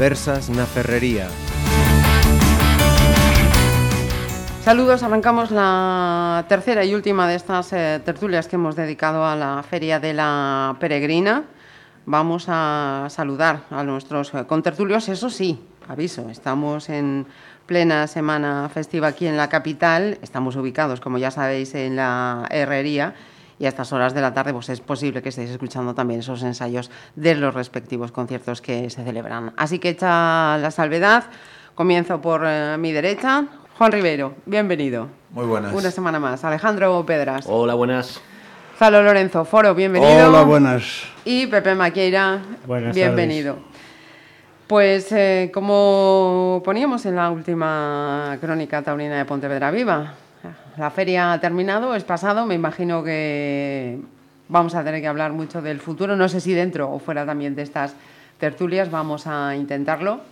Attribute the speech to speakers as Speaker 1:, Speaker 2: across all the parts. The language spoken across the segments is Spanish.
Speaker 1: Conversas na.
Speaker 2: Saludos, arrancamos la tercera y última de estas eh, tertulias que hemos dedicado a la Feria de la Peregrina. Vamos a saludar a nuestros eh, contertulios, eso sí, aviso, estamos en plena semana festiva aquí en la capital, estamos ubicados, como ya sabéis, en la herrería y a estas horas de la tarde pues es posible que estéis escuchando también esos ensayos de los respectivos conciertos que se celebran. Así que hecha la salvedad, comienzo por eh, mi derecha. Juan Rivero, bienvenido.
Speaker 3: Muy buenas.
Speaker 2: Una semana más. Alejandro Pedras.
Speaker 4: Hola, buenas.
Speaker 2: Salo Lorenzo Foro, bienvenido.
Speaker 5: Hola, buenas.
Speaker 2: Y Pepe Maqueira,
Speaker 5: Buenas
Speaker 2: bienvenido. Pues eh, como poníamos en la última crónica taurina de Pontevedra Viva, la feria ha terminado, es pasado, me imagino que vamos a tener que hablar mucho del futuro, no sé si dentro o fuera también de estas tertulias, vamos a intentarlo.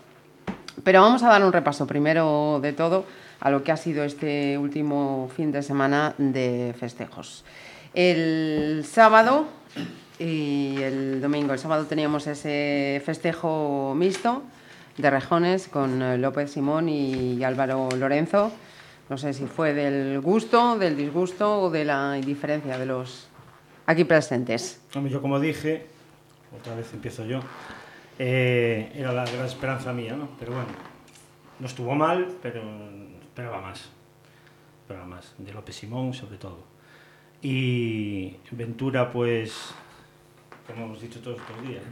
Speaker 2: Pero vamos a dar un repaso primero de todo a lo que ha sido este último fin de semana de festejos. El sábado y el domingo, el sábado teníamos ese festejo mixto de rejones con López Simón y Álvaro Lorenzo. No sé si fue del gusto, del disgusto o de la indiferencia de los aquí presentes.
Speaker 5: Yo como dije, otra vez empiezo yo, eh, era la gran esperanza mía, ¿no? Pero bueno, no estuvo mal, pero esperaba más. Esperaba más, de López Simón sobre todo. Y Ventura, pues, como hemos dicho todos estos días.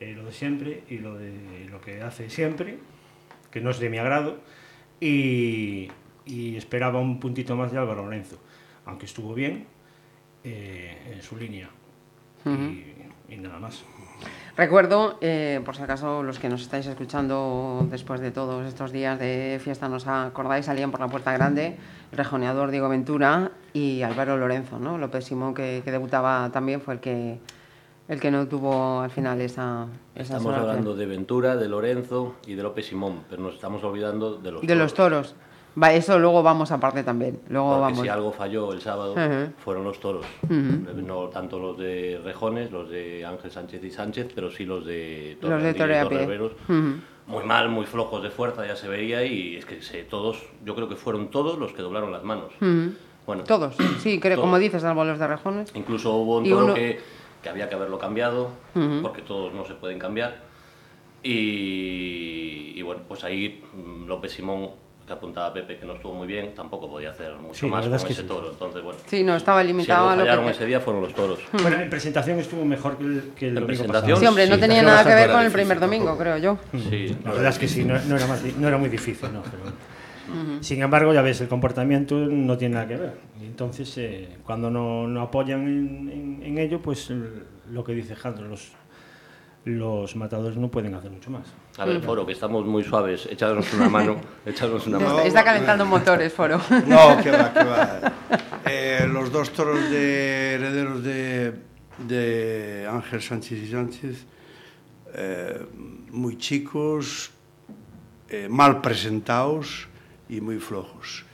Speaker 5: Eh, lo de siempre y lo de lo que hace siempre, que no es de mi agrado, y, y esperaba un puntito más de Álvaro Lorenzo, aunque estuvo bien eh, en su línea. y, y nada más.
Speaker 2: Recuerdo, eh, por si acaso los que nos estáis escuchando después de todos estos días de fiesta, nos acordáis, salían por la puerta grande el rejoneador Diego Ventura y Álvaro Lorenzo, ¿no? López Simón, que, que debutaba también, fue el que, el que no tuvo al final esa, esa
Speaker 4: Estamos hablando de Ventura, de Lorenzo y de López Simón, pero nos estamos olvidando de los
Speaker 2: De los toros. Va, eso luego vamos aparte también. Luego
Speaker 4: Porque
Speaker 2: vamos.
Speaker 4: si algo falló el sábado
Speaker 2: Ujú.
Speaker 4: fueron los toros. No tanto los de Rejones, los de Ángel Sánchez y Sánchez, pero sí los de
Speaker 2: Los de
Speaker 4: Torrendí y
Speaker 2: Torre a pie.
Speaker 4: Torreveros. Muy mal, muy flojos de fuerza, ya se veía, y es que se- todos, yo creo que fueron todos los que doblaron las manos. Bueno,
Speaker 2: Todos, sí, creo,
Speaker 4: Todos.
Speaker 2: como dices, salvo los de rejones.
Speaker 4: Incluso hubo un toro
Speaker 2: uno-
Speaker 4: que, que había que haberlo cambiado, porque todos no se pueden cambiar. Y, y bueno, pues ahí mm, López Simón, que apuntaba a Pepe que no estuvo muy bien, tampoco podía hacer mucho
Speaker 5: Sí,
Speaker 4: más con
Speaker 5: verdad es que
Speaker 4: ese
Speaker 5: sí.
Speaker 4: toro. Entonces, bueno,
Speaker 2: Sí, no, estaba
Speaker 4: si
Speaker 2: limitado
Speaker 4: algo
Speaker 2: a lo
Speaker 4: fallaron
Speaker 2: que...
Speaker 4: ese día fueron los toros.
Speaker 5: Bueno, en presentación estuvo mejor que el, que el
Speaker 4: En
Speaker 5: domingo
Speaker 4: presentación,
Speaker 5: pasado.
Speaker 2: Sí, hombre, no
Speaker 4: Sí,
Speaker 2: tenía nada que ver con el
Speaker 3: difícil
Speaker 2: primer domingo,
Speaker 3: tampoco.
Speaker 2: creo yo.
Speaker 4: Sí,
Speaker 5: La verdad es que sí, no, no era, más, no era muy difícil, ¿no? Pero, Sin embargo, ya ves, el comportamiento no tiene nada que ver. Entonces, eh, cuando no, no apoyan en, en- en ello, pues lo que dice Jandro, los, los matadores no pueden hacer mucho más.
Speaker 4: A ver, Foro, que estamos muy suaves, echadnos una mano, echadnos una mano.
Speaker 2: Está, está calentando motores, Foro.
Speaker 3: No, que va, que va. Eh, los dos toros de herederos de, de Ángel Sánchez y Sánchez, eh, muy chicos, eh, mal presentados y muy flojos.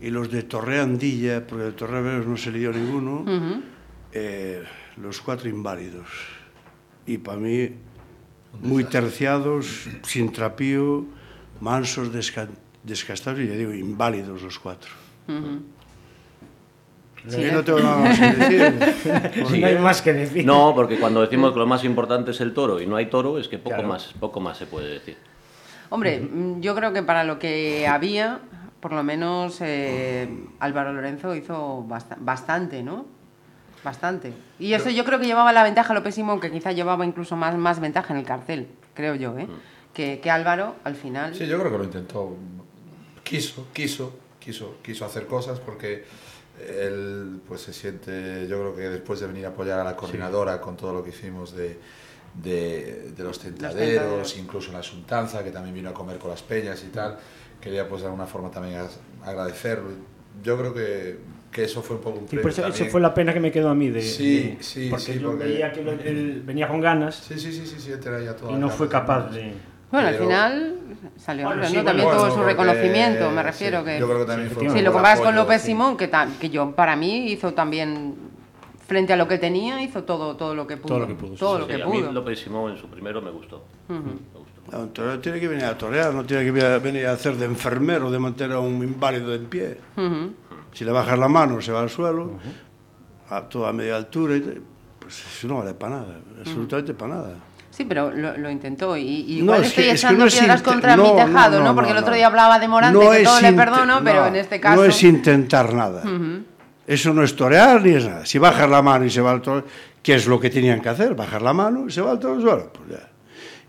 Speaker 3: Y los de Torreandilla, porque de Torreveros no se le dio ninguno, eh, los cuatro inválidos. Y para mí, muy terciados, sin trapío, mansos, desca desgastados, y ya digo, inválidos los cuatro.
Speaker 2: Sí,
Speaker 3: Yo
Speaker 2: ¿eh?
Speaker 3: no tengo nada más que decir.
Speaker 5: no hay más que decir.
Speaker 4: No, porque cuando decimos que lo más importante es el toro y no hay toro, es que poco,
Speaker 5: Claro.
Speaker 4: más, poco más se puede decir.
Speaker 2: Hombre, mm, yo creo que para lo que había, por lo menos eh, Álvaro Lorenzo hizo basta- bastante, ¿no? Bastante. Y eso yo creo que llevaba la ventaja López Simón, que quizá llevaba incluso más, más ventaja en el cartel, creo yo, ¿eh? Que, que Álvaro, al final.
Speaker 6: Sí, yo creo que lo intentó. Quiso, quiso, quiso, quiso hacer cosas porque él pues se siente, yo creo que después de venir a apoyar a la coordinadora con todo lo que hicimos de, de, de los tentaderos,
Speaker 2: tentaderos.
Speaker 6: incluso en la Sultanza, que también vino a comer con las peñas y tal, quería pues de alguna forma también agradecerlo. Yo creo que, que eso fue un poco un
Speaker 5: Sí,
Speaker 6: premio
Speaker 5: por eso, eso fue la pena que me quedó a mí de,
Speaker 6: Sí,
Speaker 5: de-
Speaker 6: sí,
Speaker 5: porque
Speaker 6: sí,
Speaker 5: yo
Speaker 6: porque-
Speaker 5: veía que lo- él venía con ganas
Speaker 6: Sí, sí, sí, sí, sí, él ya toda
Speaker 5: y no fue capaz de
Speaker 2: Bueno, al
Speaker 6: Pero-
Speaker 2: final salió
Speaker 5: Bueno, sí,
Speaker 2: ¿no?
Speaker 5: bueno,
Speaker 2: También tuvo
Speaker 6: bueno,
Speaker 2: su
Speaker 6: porque-
Speaker 2: reconocimiento, me
Speaker 6: sí,
Speaker 2: refiero que...
Speaker 6: Yo creo que también
Speaker 5: Sí,
Speaker 6: fue
Speaker 2: Si lo comparas con López
Speaker 6: sí.
Speaker 2: Simón, que, ta- que yo para mí hizo también, frente a lo que tenía, hizo todo, todo lo que pudo.
Speaker 5: Todo lo que pudo, sí,
Speaker 2: Todo
Speaker 5: sí,
Speaker 2: lo
Speaker 4: Sí,
Speaker 2: que
Speaker 4: a mí
Speaker 2: pudo.
Speaker 4: López Simón en su primero me gustó. Me gustó.
Speaker 3: Torero tiene que venir a torear, no tiene que venir a hacer de enfermero, de mantener a un inválido en pie. Si le bajas la mano, se va al suelo, a toda media altura, y pues eso no vale para nada, absolutamente para nada.
Speaker 2: Sí, pero lo, lo intentó y, y igual no, estoy que, echando es que no piedras contra mi tejado, ¿no? Porque el otro día hablaba de Morante, que todo le perdono, pero en este caso...
Speaker 3: No es intentar nada. Uh -huh. Eso no es torear ni es nada. Si bajas la mano y se va al toro, ¿qué es lo que tenían que hacer? Bajar la mano y se va al toro, bueno, pues ya.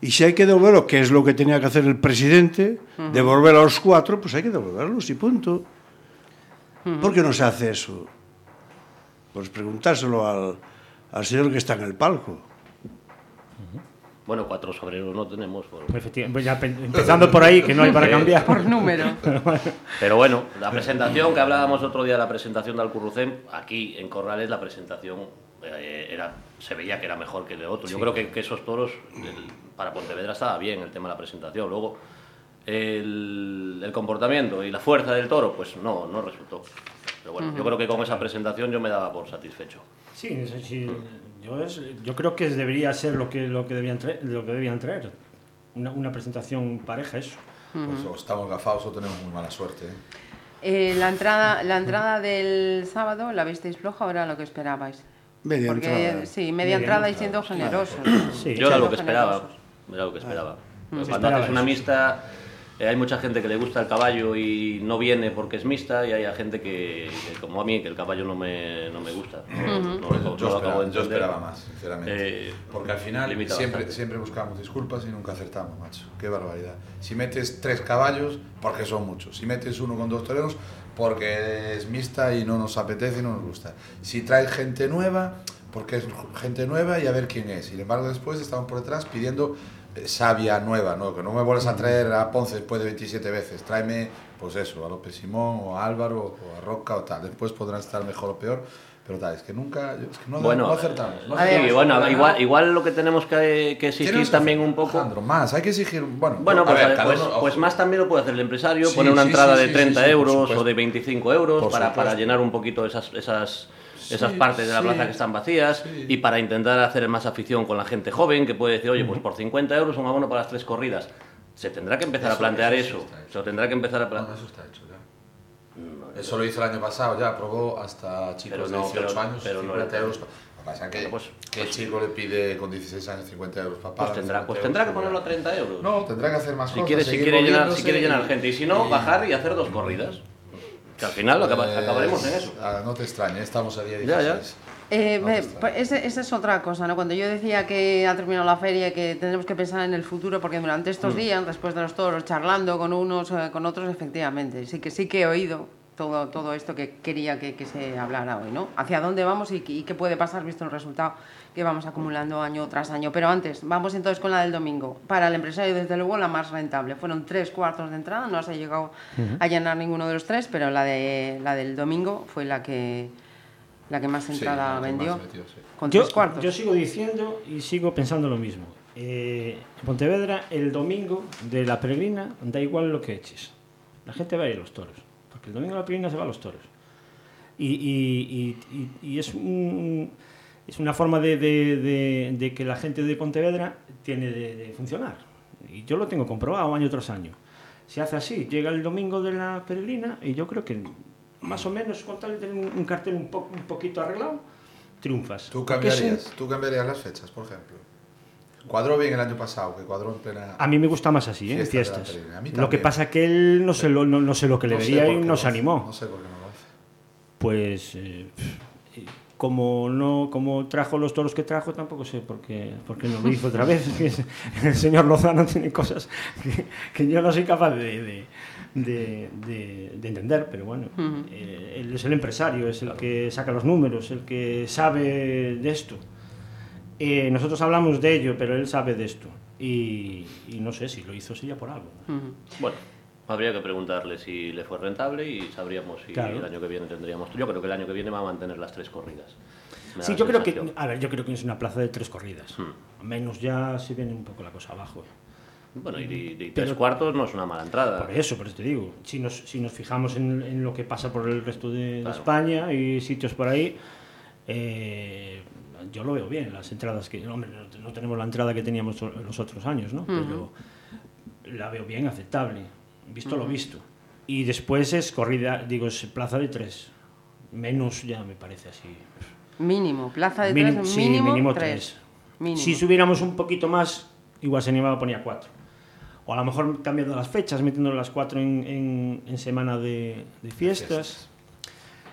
Speaker 3: Y si hay que devolverlo, ¿qué es lo que tenía que hacer el presidente? Uh -huh. Devolver a los cuatro, pues hay que devolverlos y punto. -huh. ¿Por qué no se hace eso? Pues preguntárselo al, al señor que está en el palco.
Speaker 4: Bueno, cuatro sobreros no tenemos. Por...
Speaker 5: Efectivamente, ya empezando por ahí, que no hay para cambiar.
Speaker 2: Por número.
Speaker 4: Pero bueno, la presentación que hablábamos otro día, la presentación de Alcurrucén, aquí en Corrales la presentación eh, era, se veía que era mejor que de otros. Sí. Yo creo que, que esos toros, el, para Pontevedra estaba bien el tema de la presentación. Luego, el, el, comportamiento y la fuerza del toro, pues no, no resultó. Pero bueno, uh -huh. yo creo que con esa presentación yo me daba por satisfecho.
Speaker 5: Sí, sí yo, es, yo creo que debería ser lo que, lo que, debían, traer, lo que debían traer. Una, una presentación pareja, eso.
Speaker 6: Uh -huh. Pues o estamos gafados o tenemos muy mala suerte. ¿eh?
Speaker 2: Eh, la, entrada, la entrada del sábado, ¿la visteis floja o era lo que esperabais?
Speaker 3: Media
Speaker 2: Porque,
Speaker 3: entrada.
Speaker 2: Sí, media, media entrada, entrada y siendo generosos.
Speaker 4: Claro. Sí, yo era lo que esperaba. Era lo que esperaba. -huh. Cuando haces una mixta eh, hay mucha gente que le gusta el caballo y no viene porque es mixta y hay gente que, que como a mí, que el caballo no me, no me gusta. No,
Speaker 6: uh -huh. no, no, yo, esperaba, yo, esperaba, más, sinceramente. Eh, porque al final siempre, siempre buscamos disculpas y nunca acertamos, macho. Qué barbaridad. Si metes tres caballos, porque son muchos. Si metes uno con dos toreros, porque es mixta y no nos apetece y no nos gusta. Si traes gente nueva, porque es gente nueva y a ver quién es. Sin embargo, después estamos por detrás pidiendo sabia nueva, ¿no? que no me vuelvas a traer a Ponce después de 27 veces, tráeme, pues eso, a López Simón o a Álvaro o a Roca o tal, después podrán estar mejor o peor, pero tal, es que nunca, es que no,
Speaker 4: bueno,
Speaker 6: no acertamos. No
Speaker 4: sí, bueno, igual, igual lo que tenemos que, que exigir también un poco...
Speaker 6: Alejandro, más, hay que exigir, bueno,
Speaker 4: bueno pues, ver, pues, uno, pues, más también lo puede hacer el empresario, sí, poner una sí, entrada sí, de 30 euros o de 25 euros para, para llenar un poquito esas... esas esas sí, partes de la plaza sí, que están vacías sí. y para intentar hacer más afición con la gente joven que puede decir, oye, pues por 50 euros un abono para las tres corridas. Se tendrá que empezar
Speaker 6: eso,
Speaker 4: a plantear
Speaker 6: eso.
Speaker 4: eso. Se tendrá que empezar a plantear.
Speaker 6: No, eso está hecho ya. No, eso lo hizo el año pasado, ya aprobó hasta chicos pero no, de 18
Speaker 4: pero,
Speaker 6: años,
Speaker 4: pero
Speaker 6: 50
Speaker 4: no
Speaker 6: euros. Pasa que,
Speaker 4: pues,
Speaker 6: ¿Qué pues, chico le pide con 16 años 50 euros
Speaker 4: pagar? Pues tendrá, pues tendrá que ponerlo a 30 euros.
Speaker 6: No, tendrá que hacer más
Speaker 4: si
Speaker 6: cosas.
Speaker 4: Quiere, si, quiere llenar, si quiere llenar gente. Y si no, y... bajar y hacer dos corridas. Que al final lo
Speaker 6: pues,
Speaker 4: acabaremos en eso.
Speaker 6: Ah, no te extrañes, estamos a día 16.
Speaker 4: Ya, ya.
Speaker 2: Eh, me, pues esa, esa, es otra cosa, ¿no? Cuando yo decía que ha terminado la feria y que tendremos que pensar en el futuro, porque durante estos mm. días, después de los toros, charlando con unos, eh, con otros, efectivamente, sí que sí que he oído todo, todo esto que quería que, que se hablara hoy, ¿no? Hacia dónde vamos y, y, qué puede pasar visto el resultado que vamos acumulando año tras año. Pero antes, vamos entonces con la del domingo. Para el empresario, desde luego, la más rentable. Fueron tres cuartos de entrada, no se ha llegado uh -huh. a llenar ninguno de los tres, pero la, de, la del domingo fue la que la que más entrada
Speaker 6: sí,
Speaker 2: vendió,
Speaker 6: metió, sí.
Speaker 2: con
Speaker 5: yo,
Speaker 2: tres cuartos.
Speaker 5: Yo sigo diciendo y sigo pensando lo mismo. Eh, en Pontevedra, el domingo de la peregrina, da igual lo que eches. La gente va a ir a los toros, porque el domingo de la peregrina se va a los toros. Y, y, y, y es, un, es una forma de, de, de, de, que la gente de Pontevedra tiene de, funcionar. Y yo lo tengo comprobado año tras año. Se hace así, llega el domingo de la peregrina y yo creo que más o menos con tal de tener un, cartel un, po, un poquito arreglado, triunfas.
Speaker 6: ¿Tú cambiarías, ¿Tú cambiarías las fechas, por ejemplo? Cuadró bien el año pasado, que cuadró en plena...
Speaker 5: A mí me gusta más así, ¿eh? en fiestas. Lo que pasa es que él no sé lo, no, no sé lo que le no vería y no se animó.
Speaker 6: No sé por qué no lo hace.
Speaker 5: Pues... Eh, como no como trajo los toros que trajo tampoco sé por qué, por qué no lo hizo otra vez el señor Lozano tiene cosas que, que yo no soy capaz de, de, de, de, de entender, pero bueno, uh -huh. eh, él es el empresario, es el que saca los números, el que sabe de esto. Eh, nosotros hablamos de ello, pero él sabe de esto. Y, y no sé si lo hizo sería por algo.
Speaker 4: Uh -huh. Bueno, habría que preguntarle si le fue rentable y sabríamos si claro. el año que viene tendríamos. Yo creo que el año que viene va a mantener las tres corridas.
Speaker 5: Sí, yo creo que, a ver, yo creo que es una plaza de tres corridas. Hmm. Menos ya si viene un poco la cosa abajo.
Speaker 4: Bueno, y, y, y tres Pero, cuartos no es una mala entrada.
Speaker 5: Por eso, por eso te digo. Si nos, si nos fijamos en, en lo que pasa por el resto de, claro. de España y sitios por ahí, eh, yo lo veo bien. Las entradas que. Hombre, no, no, tenemos la entrada que teníamos los otros años, ¿no? Uh -huh. Pero la veo bien aceptable, visto lo visto. Y después es corrida, digo, es plaza de tres. Menos ya me parece así.
Speaker 2: Mínimo, plaza de tres,
Speaker 5: sí,
Speaker 2: mínimo,
Speaker 5: mínimo
Speaker 2: tres.
Speaker 5: tres.
Speaker 2: Mínimo.
Speaker 5: Si subiéramos un poquito más, igual se animaba a poner cuatro. O a lo mejor cambiando las fechas, metiendo las cuatro en, en- en semana de, de fiestas.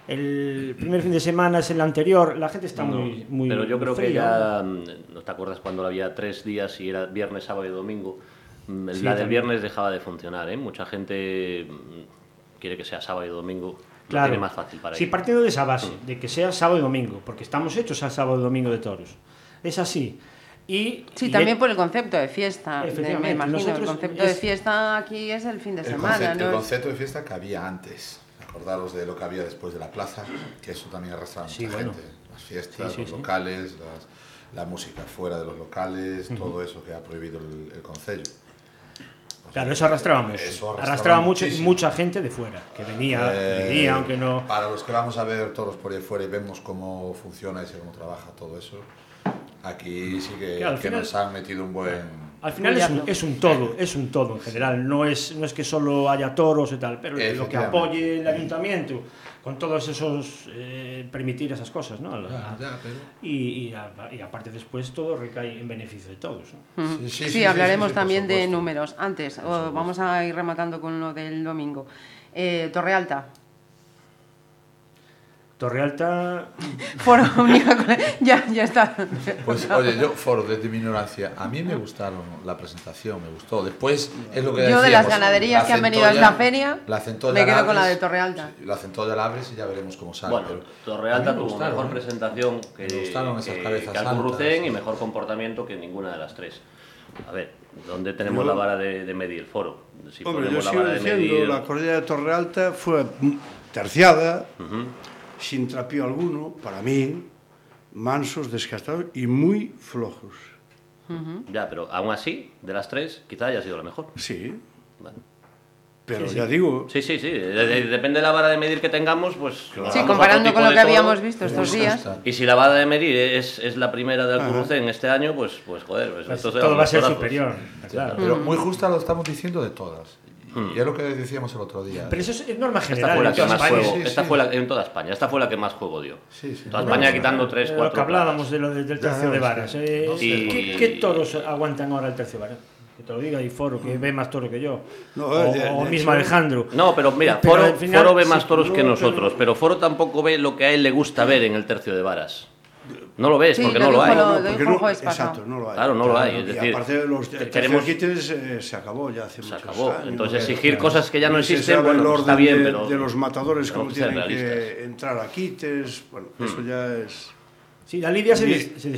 Speaker 5: El primer fin de semana es el anterior, la gente está
Speaker 4: No,
Speaker 5: muy, muy
Speaker 4: pero yo creo que
Speaker 5: fría.
Speaker 4: ya, mm, ¿no te acuerdas cuando había tres días y era viernes, sábado y domingo? Mm,
Speaker 5: Sí,
Speaker 4: la del
Speaker 5: también.
Speaker 4: viernes dejaba de funcionar, ¿eh? Mucha gente mm, quiere que sea sábado y domingo,
Speaker 5: Claro.
Speaker 4: tiene más fácil para
Speaker 5: Sí,
Speaker 4: ir.
Speaker 5: partiendo de esa base, de que sea sábado y domingo, porque estamos hechos a sábado y domingo de toros. Es así. Y,
Speaker 2: Sí,
Speaker 5: y
Speaker 2: también
Speaker 5: e-
Speaker 2: por el concepto de fiesta. de-
Speaker 5: Efectivamente,
Speaker 2: me imagino, el
Speaker 5: nosotros
Speaker 2: concepto de
Speaker 5: es-
Speaker 2: fiesta aquí es el fin de
Speaker 6: El,
Speaker 2: semana.
Speaker 6: concepto,
Speaker 2: ¿no?
Speaker 6: el concepto de fiesta que había antes. Acordaros de lo que había después de la plaza, que eso también arrastraba
Speaker 5: Sí,
Speaker 6: mucha
Speaker 5: bueno.
Speaker 6: gente. Las fiestas,
Speaker 5: Sí, sí,
Speaker 6: los
Speaker 5: sí.
Speaker 6: locales, las- la música fuera de los locales, todo eso que ha prohibido el, el concello.
Speaker 5: Claro, eso arrastraba mucho.
Speaker 6: eso
Speaker 5: arrastraba mucho,
Speaker 6: muchísimo.
Speaker 5: mucha gente de fuera, que venía,
Speaker 6: Eh,
Speaker 5: venía aunque no...
Speaker 6: Para los que vamos a ver toros por ahí fuera y vemos cómo funciona y cómo trabaja todo eso, aquí sí que,
Speaker 5: Claro,
Speaker 6: que
Speaker 5: final-
Speaker 6: nos han metido un buen...
Speaker 5: Al final es un, es un todo, es un todo en general. No es, no es que solo haya toros y tal, pero lo que apoye el ayuntamiento con todos esos eh, permitir esas cosas, ¿no?
Speaker 6: Ya, ya, pero-
Speaker 5: Y, y, a- y aparte después todo recae en beneficio de todos. ¿no?
Speaker 6: Sí, sí,
Speaker 2: Sí,
Speaker 6: sí, sí,
Speaker 2: hablaremos también de números. Antes, o vamos a ir rematando con lo del domingo. Eh, Torrealta.
Speaker 5: Torrealta,
Speaker 2: Foro única con- ya, ya está.
Speaker 6: Pues oye, yo, Foro, desde mi ignorancia, a mí me gustaron la presentación, me gustó. Después es lo que
Speaker 2: Yo de
Speaker 6: decíamos,
Speaker 2: las ganaderías
Speaker 6: la
Speaker 2: que han venido a esta feria,
Speaker 6: la
Speaker 2: me quedo con la de Torrealta.
Speaker 6: La centolla la abres y ya veremos cómo sale.
Speaker 4: Bueno, Torrealta tuvo
Speaker 6: gustaron,
Speaker 4: mejor
Speaker 6: ¿eh?
Speaker 4: presentación que,
Speaker 6: Me gustaron esas
Speaker 4: que,
Speaker 6: cabezas
Speaker 4: que
Speaker 6: altas.
Speaker 4: y mejor comportamiento que ninguna de las tres. A ver, ¿dónde tenemos
Speaker 3: Yo-
Speaker 4: la vara de, de medir? Foro. Si
Speaker 3: Hombre, yo
Speaker 4: la
Speaker 3: sigo
Speaker 4: vara de
Speaker 3: diciendo,
Speaker 4: medir...
Speaker 3: la corrida de Torrealta fue terciada,
Speaker 4: Ujú.
Speaker 3: Sin trapío alguno, para mí, mansos, desgastados y muy flojos.
Speaker 4: Ya, pero aún así, de las tres, quizá haya sido la mejor.
Speaker 3: Sí,
Speaker 4: Vale.
Speaker 3: pero ya digo,
Speaker 4: Sí, sí, sí. de- de- depende de la vara de medir que tengamos, pues... nos
Speaker 2: Sí, comparando con lo
Speaker 4: de
Speaker 2: que
Speaker 4: toro.
Speaker 2: habíamos visto estos días.
Speaker 4: Y si la vara de medir es, es la primera de Alcurrucén este año, pues, pues joder, pues
Speaker 5: pues, todo va a ser superior. Claro.
Speaker 6: Pero muy justa lo estamos diciendo de todas. Y es lo que decíamos el otro día.
Speaker 5: Pero eso es, norma
Speaker 4: Esta
Speaker 5: general.
Speaker 4: fue la
Speaker 5: en
Speaker 4: que
Speaker 5: toda
Speaker 4: más
Speaker 5: España.
Speaker 4: juego,
Speaker 6: sí,
Speaker 4: esta
Speaker 6: sí.
Speaker 4: fue la, en toda España, esta fue la que más juego dio.
Speaker 6: Sí, sí.
Speaker 4: Toda
Speaker 6: No,
Speaker 4: España
Speaker 6: no,
Speaker 4: quitando tres,
Speaker 5: Eh,
Speaker 4: cuatro.
Speaker 5: Lo que hablábamos de lo de- del tercio de varas. eh,
Speaker 6: sé.
Speaker 5: ¿qué, qué toros aguantan ahora el tercio de varas? Que te lo diga y Foro, que ve más toro que yo.
Speaker 3: No,
Speaker 5: o
Speaker 3: de-
Speaker 5: o
Speaker 3: de
Speaker 5: mismo
Speaker 3: hecho-
Speaker 5: Alejandro.
Speaker 4: No, pero mira,
Speaker 5: Pero
Speaker 4: Foro,
Speaker 5: al final,
Speaker 4: Foro ve más toros que
Speaker 3: no,
Speaker 4: nosotros, pero Foro tampoco ve lo que a él le gusta ver en el tercio de varas. No lo ves,
Speaker 2: Sí,
Speaker 4: porque no lo hay.
Speaker 2: lo-
Speaker 3: porque no, exacto, no lo hay.
Speaker 4: Claro, no lo hay, es
Speaker 3: Y
Speaker 4: decir,
Speaker 3: aparte de los
Speaker 4: queremos-
Speaker 3: quites eh, se acabó ya hace
Speaker 4: Se
Speaker 3: muchos
Speaker 4: acabó.
Speaker 3: años.
Speaker 4: Entonces exigir cosas que ya no existen, bueno,
Speaker 3: el
Speaker 4: pues está
Speaker 3: orden
Speaker 4: bien,
Speaker 3: de,
Speaker 4: pero
Speaker 3: de los matadores
Speaker 4: que ser
Speaker 3: tienen que entrar a quites, bueno, eso ya es...
Speaker 5: Sí, la lidia se, des- se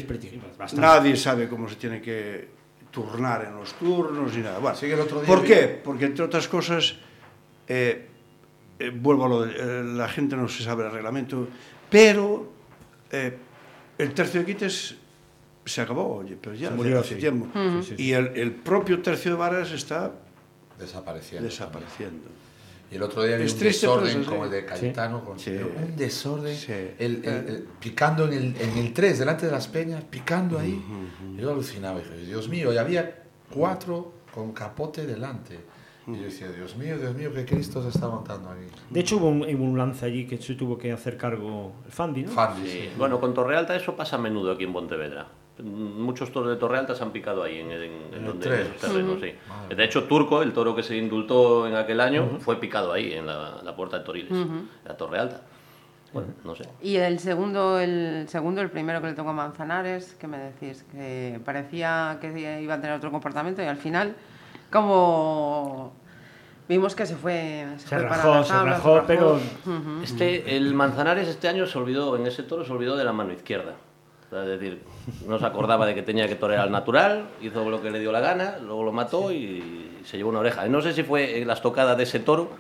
Speaker 5: bastante.
Speaker 3: Nadie sabe cómo se tiene que turnar en los turnos ni nada. Bueno,
Speaker 6: Sí, el otro día
Speaker 3: ¿Por
Speaker 6: vi-
Speaker 3: qué? Porque entre otras cosas, eh, eh, vuelvo a lo de eh, la gente no se sabe el reglamento, pero eh, el tercio de quites se acabó, oye, pero ya hace-
Speaker 5: murió,
Speaker 3: hace tiempo.
Speaker 5: Sí, sí, sí.
Speaker 3: Y el, el propio tercio de varas está
Speaker 6: Desapareciendo.
Speaker 3: desapareciendo.
Speaker 6: Y el otro día vi
Speaker 3: Es
Speaker 6: un desorden como el de Cayetano, con- un desorden,
Speaker 3: Sí.
Speaker 6: el, el- el- picando en el, en el 3, delante de las peñas, picando ahí. Yo alucinaba, dije, Dios mío, y había cuatro con capote delante. Y yo decía, Dios mío, Dios mío, qué Cristo se está montando aquí.
Speaker 5: De hecho, hubo un, hubo un lance allí que se tuvo que hacer cargo el Fandi, ¿no?
Speaker 6: Fandi,
Speaker 4: Sí.
Speaker 6: sí.
Speaker 4: Bueno, con Torrealta eso pasa a menudo aquí en Pontevedra. Muchos toros de Torrealta se han picado ahí, en, en- en
Speaker 6: el
Speaker 4: donde, en esos terrenos, sí.
Speaker 6: Madre
Speaker 4: De hecho, Turco, el toro que se indultó en aquel año, fue picado ahí, en la, la puerta de Toriles, la Torrealta. Bueno, no sé.
Speaker 2: Y el segundo, el segundo, el primero que le tocó a Manzanares, ¿qué me decís? Que parecía que iba a tener otro comportamiento y al final, como vimos que se fue, se
Speaker 5: Se
Speaker 2: fue para
Speaker 5: rajó,
Speaker 2: las
Speaker 5: se
Speaker 2: tablas,
Speaker 5: rajó, pero-
Speaker 2: Ujú.
Speaker 4: Este, el Manzanares este año se olvidó, en ese toro se olvidó de la mano izquierda. O sea, Es decir, no se acordaba de que tenía que torear al natural, hizo lo que le dio la gana, luego lo mató y se llevó una oreja. Y no sé si fue la estocada de ese toro,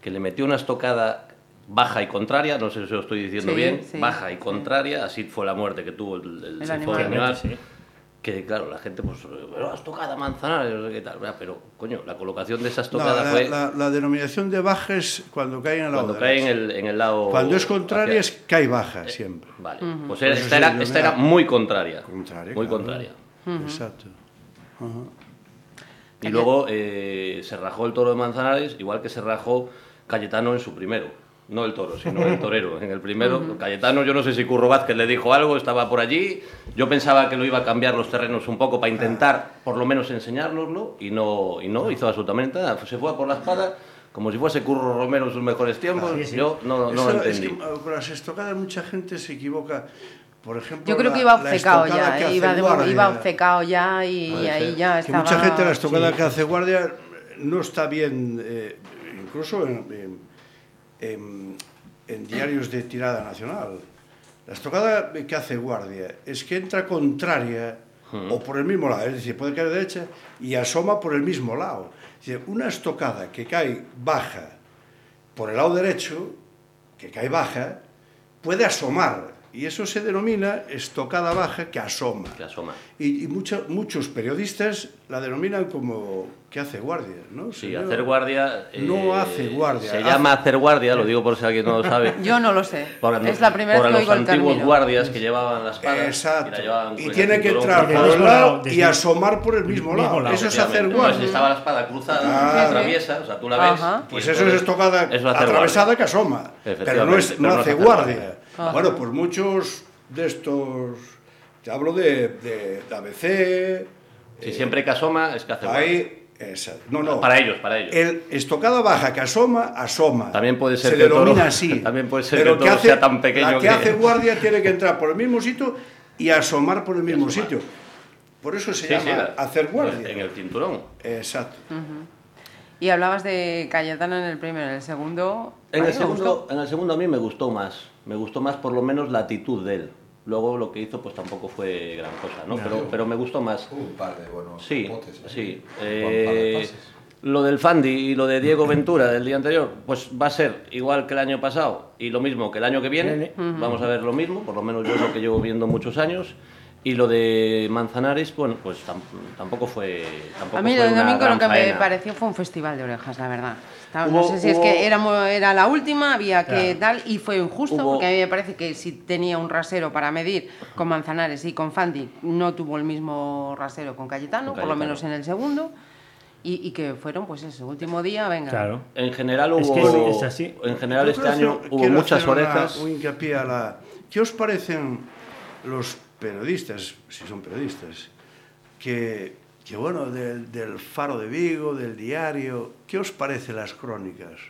Speaker 4: que le metió una estocada baja y contraria, no sé si lo estoy diciendo
Speaker 2: Sí,
Speaker 4: bien,
Speaker 2: sí,
Speaker 4: baja y
Speaker 2: sí.
Speaker 4: contraria, así fue la muerte que tuvo el, el,
Speaker 2: El
Speaker 4: se
Speaker 2: animal.
Speaker 4: animal. Que claro, la gente, pues, pero estocada Manzanares, no sé qué tal, ¿verdad? pero coño, la colocación de esa
Speaker 3: No,
Speaker 4: estocada
Speaker 3: la,
Speaker 4: fue
Speaker 3: la- la denominación de baja es cuando cae en el lado
Speaker 4: cuando cae en el, en el lado.
Speaker 3: Cuando es contraria
Speaker 4: hacia-
Speaker 3: es cae baja siempre.
Speaker 4: Vale, pues era-
Speaker 3: Pues
Speaker 4: esta, era, esta muy contraria.
Speaker 3: Contraria,
Speaker 4: Muy
Speaker 3: claro.
Speaker 4: contraria.
Speaker 3: Exacto.
Speaker 4: Y luego eh, se rajó el toro de Manzanares, igual que se rajó Cayetano en su primero. No el toro, sino el torero. En el primero, Cayetano, yo no sé si Curro Vázquez le dijo algo, estaba por allí. Yo pensaba que lo iba a cambiar los terrenos un poco para intentar, por lo menos, enseñárnoslo, y no, y no hizo absolutamente nada. Se fue a por la espada, como si fuese Curro Romero en sus mejores tiempos.
Speaker 5: Sí, sí.
Speaker 4: Yo no, no
Speaker 3: Eso
Speaker 4: lo
Speaker 3: es
Speaker 4: entendí.
Speaker 3: que, ah, con las estocadas mucha gente se equivoca. Por ejemplo,
Speaker 2: Yo creo que iba obcecado ya,
Speaker 3: que
Speaker 2: eh, iba, de-
Speaker 3: guardia.
Speaker 2: iba obcecado ya y
Speaker 4: Puede
Speaker 2: ahí ya
Speaker 3: Que
Speaker 2: estaba...
Speaker 3: mucha gente la estocada
Speaker 5: sí.
Speaker 3: que hace guardia no está bien, eh, incluso en, en- en- en diarios de tirada nacional. La estocada que hace guardia es que entra contraria o por el mismo lado, es decir, puede caer derecha y asoma por el mismo lado. Es decir, una estocada que cae baja por el lado derecho, que cae baja, puede asomar. Y eso se denomina estocada baja que asoma.
Speaker 4: Que asoma.
Speaker 3: Y, y mucho- muchos periodistas la denominan como que hace guardia, ¿no?
Speaker 4: Sí,
Speaker 3: Señor?
Speaker 4: hacer guardia. eh,
Speaker 3: No hace guardia,
Speaker 4: Se
Speaker 3: hace-
Speaker 4: llama hacer guardia, lo digo por si alguien no lo sabe.
Speaker 2: Yo no lo sé.
Speaker 4: Por,
Speaker 2: es la primera
Speaker 4: por
Speaker 2: vez que
Speaker 4: los
Speaker 2: oigo el
Speaker 4: antiguos
Speaker 2: término.
Speaker 4: guardias que llevaban la espada.
Speaker 3: Exacto.
Speaker 4: Y, la llevaban
Speaker 3: Y
Speaker 4: el
Speaker 3: tiene que entrar por un lado
Speaker 5: lado,
Speaker 3: y asomar por el mismo
Speaker 5: mismo
Speaker 3: lado.
Speaker 5: lado,
Speaker 3: Eso es hacer
Speaker 4: Efectivamente.
Speaker 3: guardia.
Speaker 4: Entonces estaba la espada cruzada,
Speaker 3: Claro.
Speaker 4: atraviesa, o sea, tú la ves.
Speaker 3: Pues eso es estocada
Speaker 4: eso
Speaker 3: atravesada
Speaker 4: guardia.
Speaker 3: que asoma. Pero no, es, no hace guardia.
Speaker 2: Ajá.
Speaker 3: Bueno, pues muchos de estos. Te hablo de, de, de ABC.
Speaker 4: Si siempre que asoma, es que hace guardia.
Speaker 3: Hay. esa- no, no.
Speaker 4: Para ellos, para ellos.
Speaker 3: El estocada baja que asoma, asoma.
Speaker 4: También puede ser
Speaker 3: Se
Speaker 4: que toro-
Speaker 3: denomina así.
Speaker 4: también puede ser
Speaker 3: Pero
Speaker 4: que el toro sea tan pequeño
Speaker 3: La que,
Speaker 4: que-
Speaker 3: hace guardia tiene que entrar por el mismo sitio y asomar por el mismo
Speaker 4: asomar.
Speaker 3: sitio. Por eso se
Speaker 4: Sí,
Speaker 3: llama
Speaker 4: sí, la-
Speaker 3: hacer guardia.
Speaker 4: En el cinturón.
Speaker 3: Exacto.
Speaker 2: Y hablabas de Cayetano en el primero, en el segundo...
Speaker 4: En el, segundo,
Speaker 2: gustó.
Speaker 4: en el segundo a mí me gustó más. Me gustó más por lo menos la actitud de él. Luego lo que hizo pues tampoco fue gran cosa, ¿no? Pero, pero me gustó más.
Speaker 6: Un par de buenos
Speaker 4: Sí,
Speaker 6: ¿eh?
Speaker 4: sí.
Speaker 6: Un par de
Speaker 4: Eh, lo del Fandi y lo de Diego Ventura del día anterior, pues va a ser igual que el año pasado y lo mismo que el año que viene.
Speaker 5: Viene.
Speaker 4: Vamos a ver lo mismo, por lo menos yo es lo que llevo viendo muchos años. Y lo de Manzanares, bueno, pues tam- tampoco fue. Tampoco
Speaker 2: A mí
Speaker 4: fue
Speaker 2: el domingo lo que me
Speaker 4: faena.
Speaker 2: pareció fue un festival de orejas, la verdad. Estaba-
Speaker 4: Hubo-
Speaker 2: no sé si es
Speaker 4: hubo-
Speaker 2: que era, era la última, había que
Speaker 5: Claro.
Speaker 2: tal, y fue injusto,
Speaker 4: Hubo-
Speaker 2: porque a mí me parece que si tenía un rasero para medir con Manzanares y con Fandi, no tuvo el mismo rasero con Cayetano,
Speaker 4: Con
Speaker 2: por lo
Speaker 4: Cayetano.
Speaker 2: menos en el segundo, y, y que fueron, pues ese último día, venga.
Speaker 5: Claro.
Speaker 4: En general hubo.
Speaker 5: Es que es- es así.
Speaker 4: En general
Speaker 3: Yo
Speaker 4: este año hubo muchas
Speaker 3: hacer una-
Speaker 4: orejas.
Speaker 3: un hincapié a la... ¿Qué os parecen los periodistas, si son periodistas, que, que bueno, del, del Faro de Vigo, del diario, ¿qué os parecen las crónicas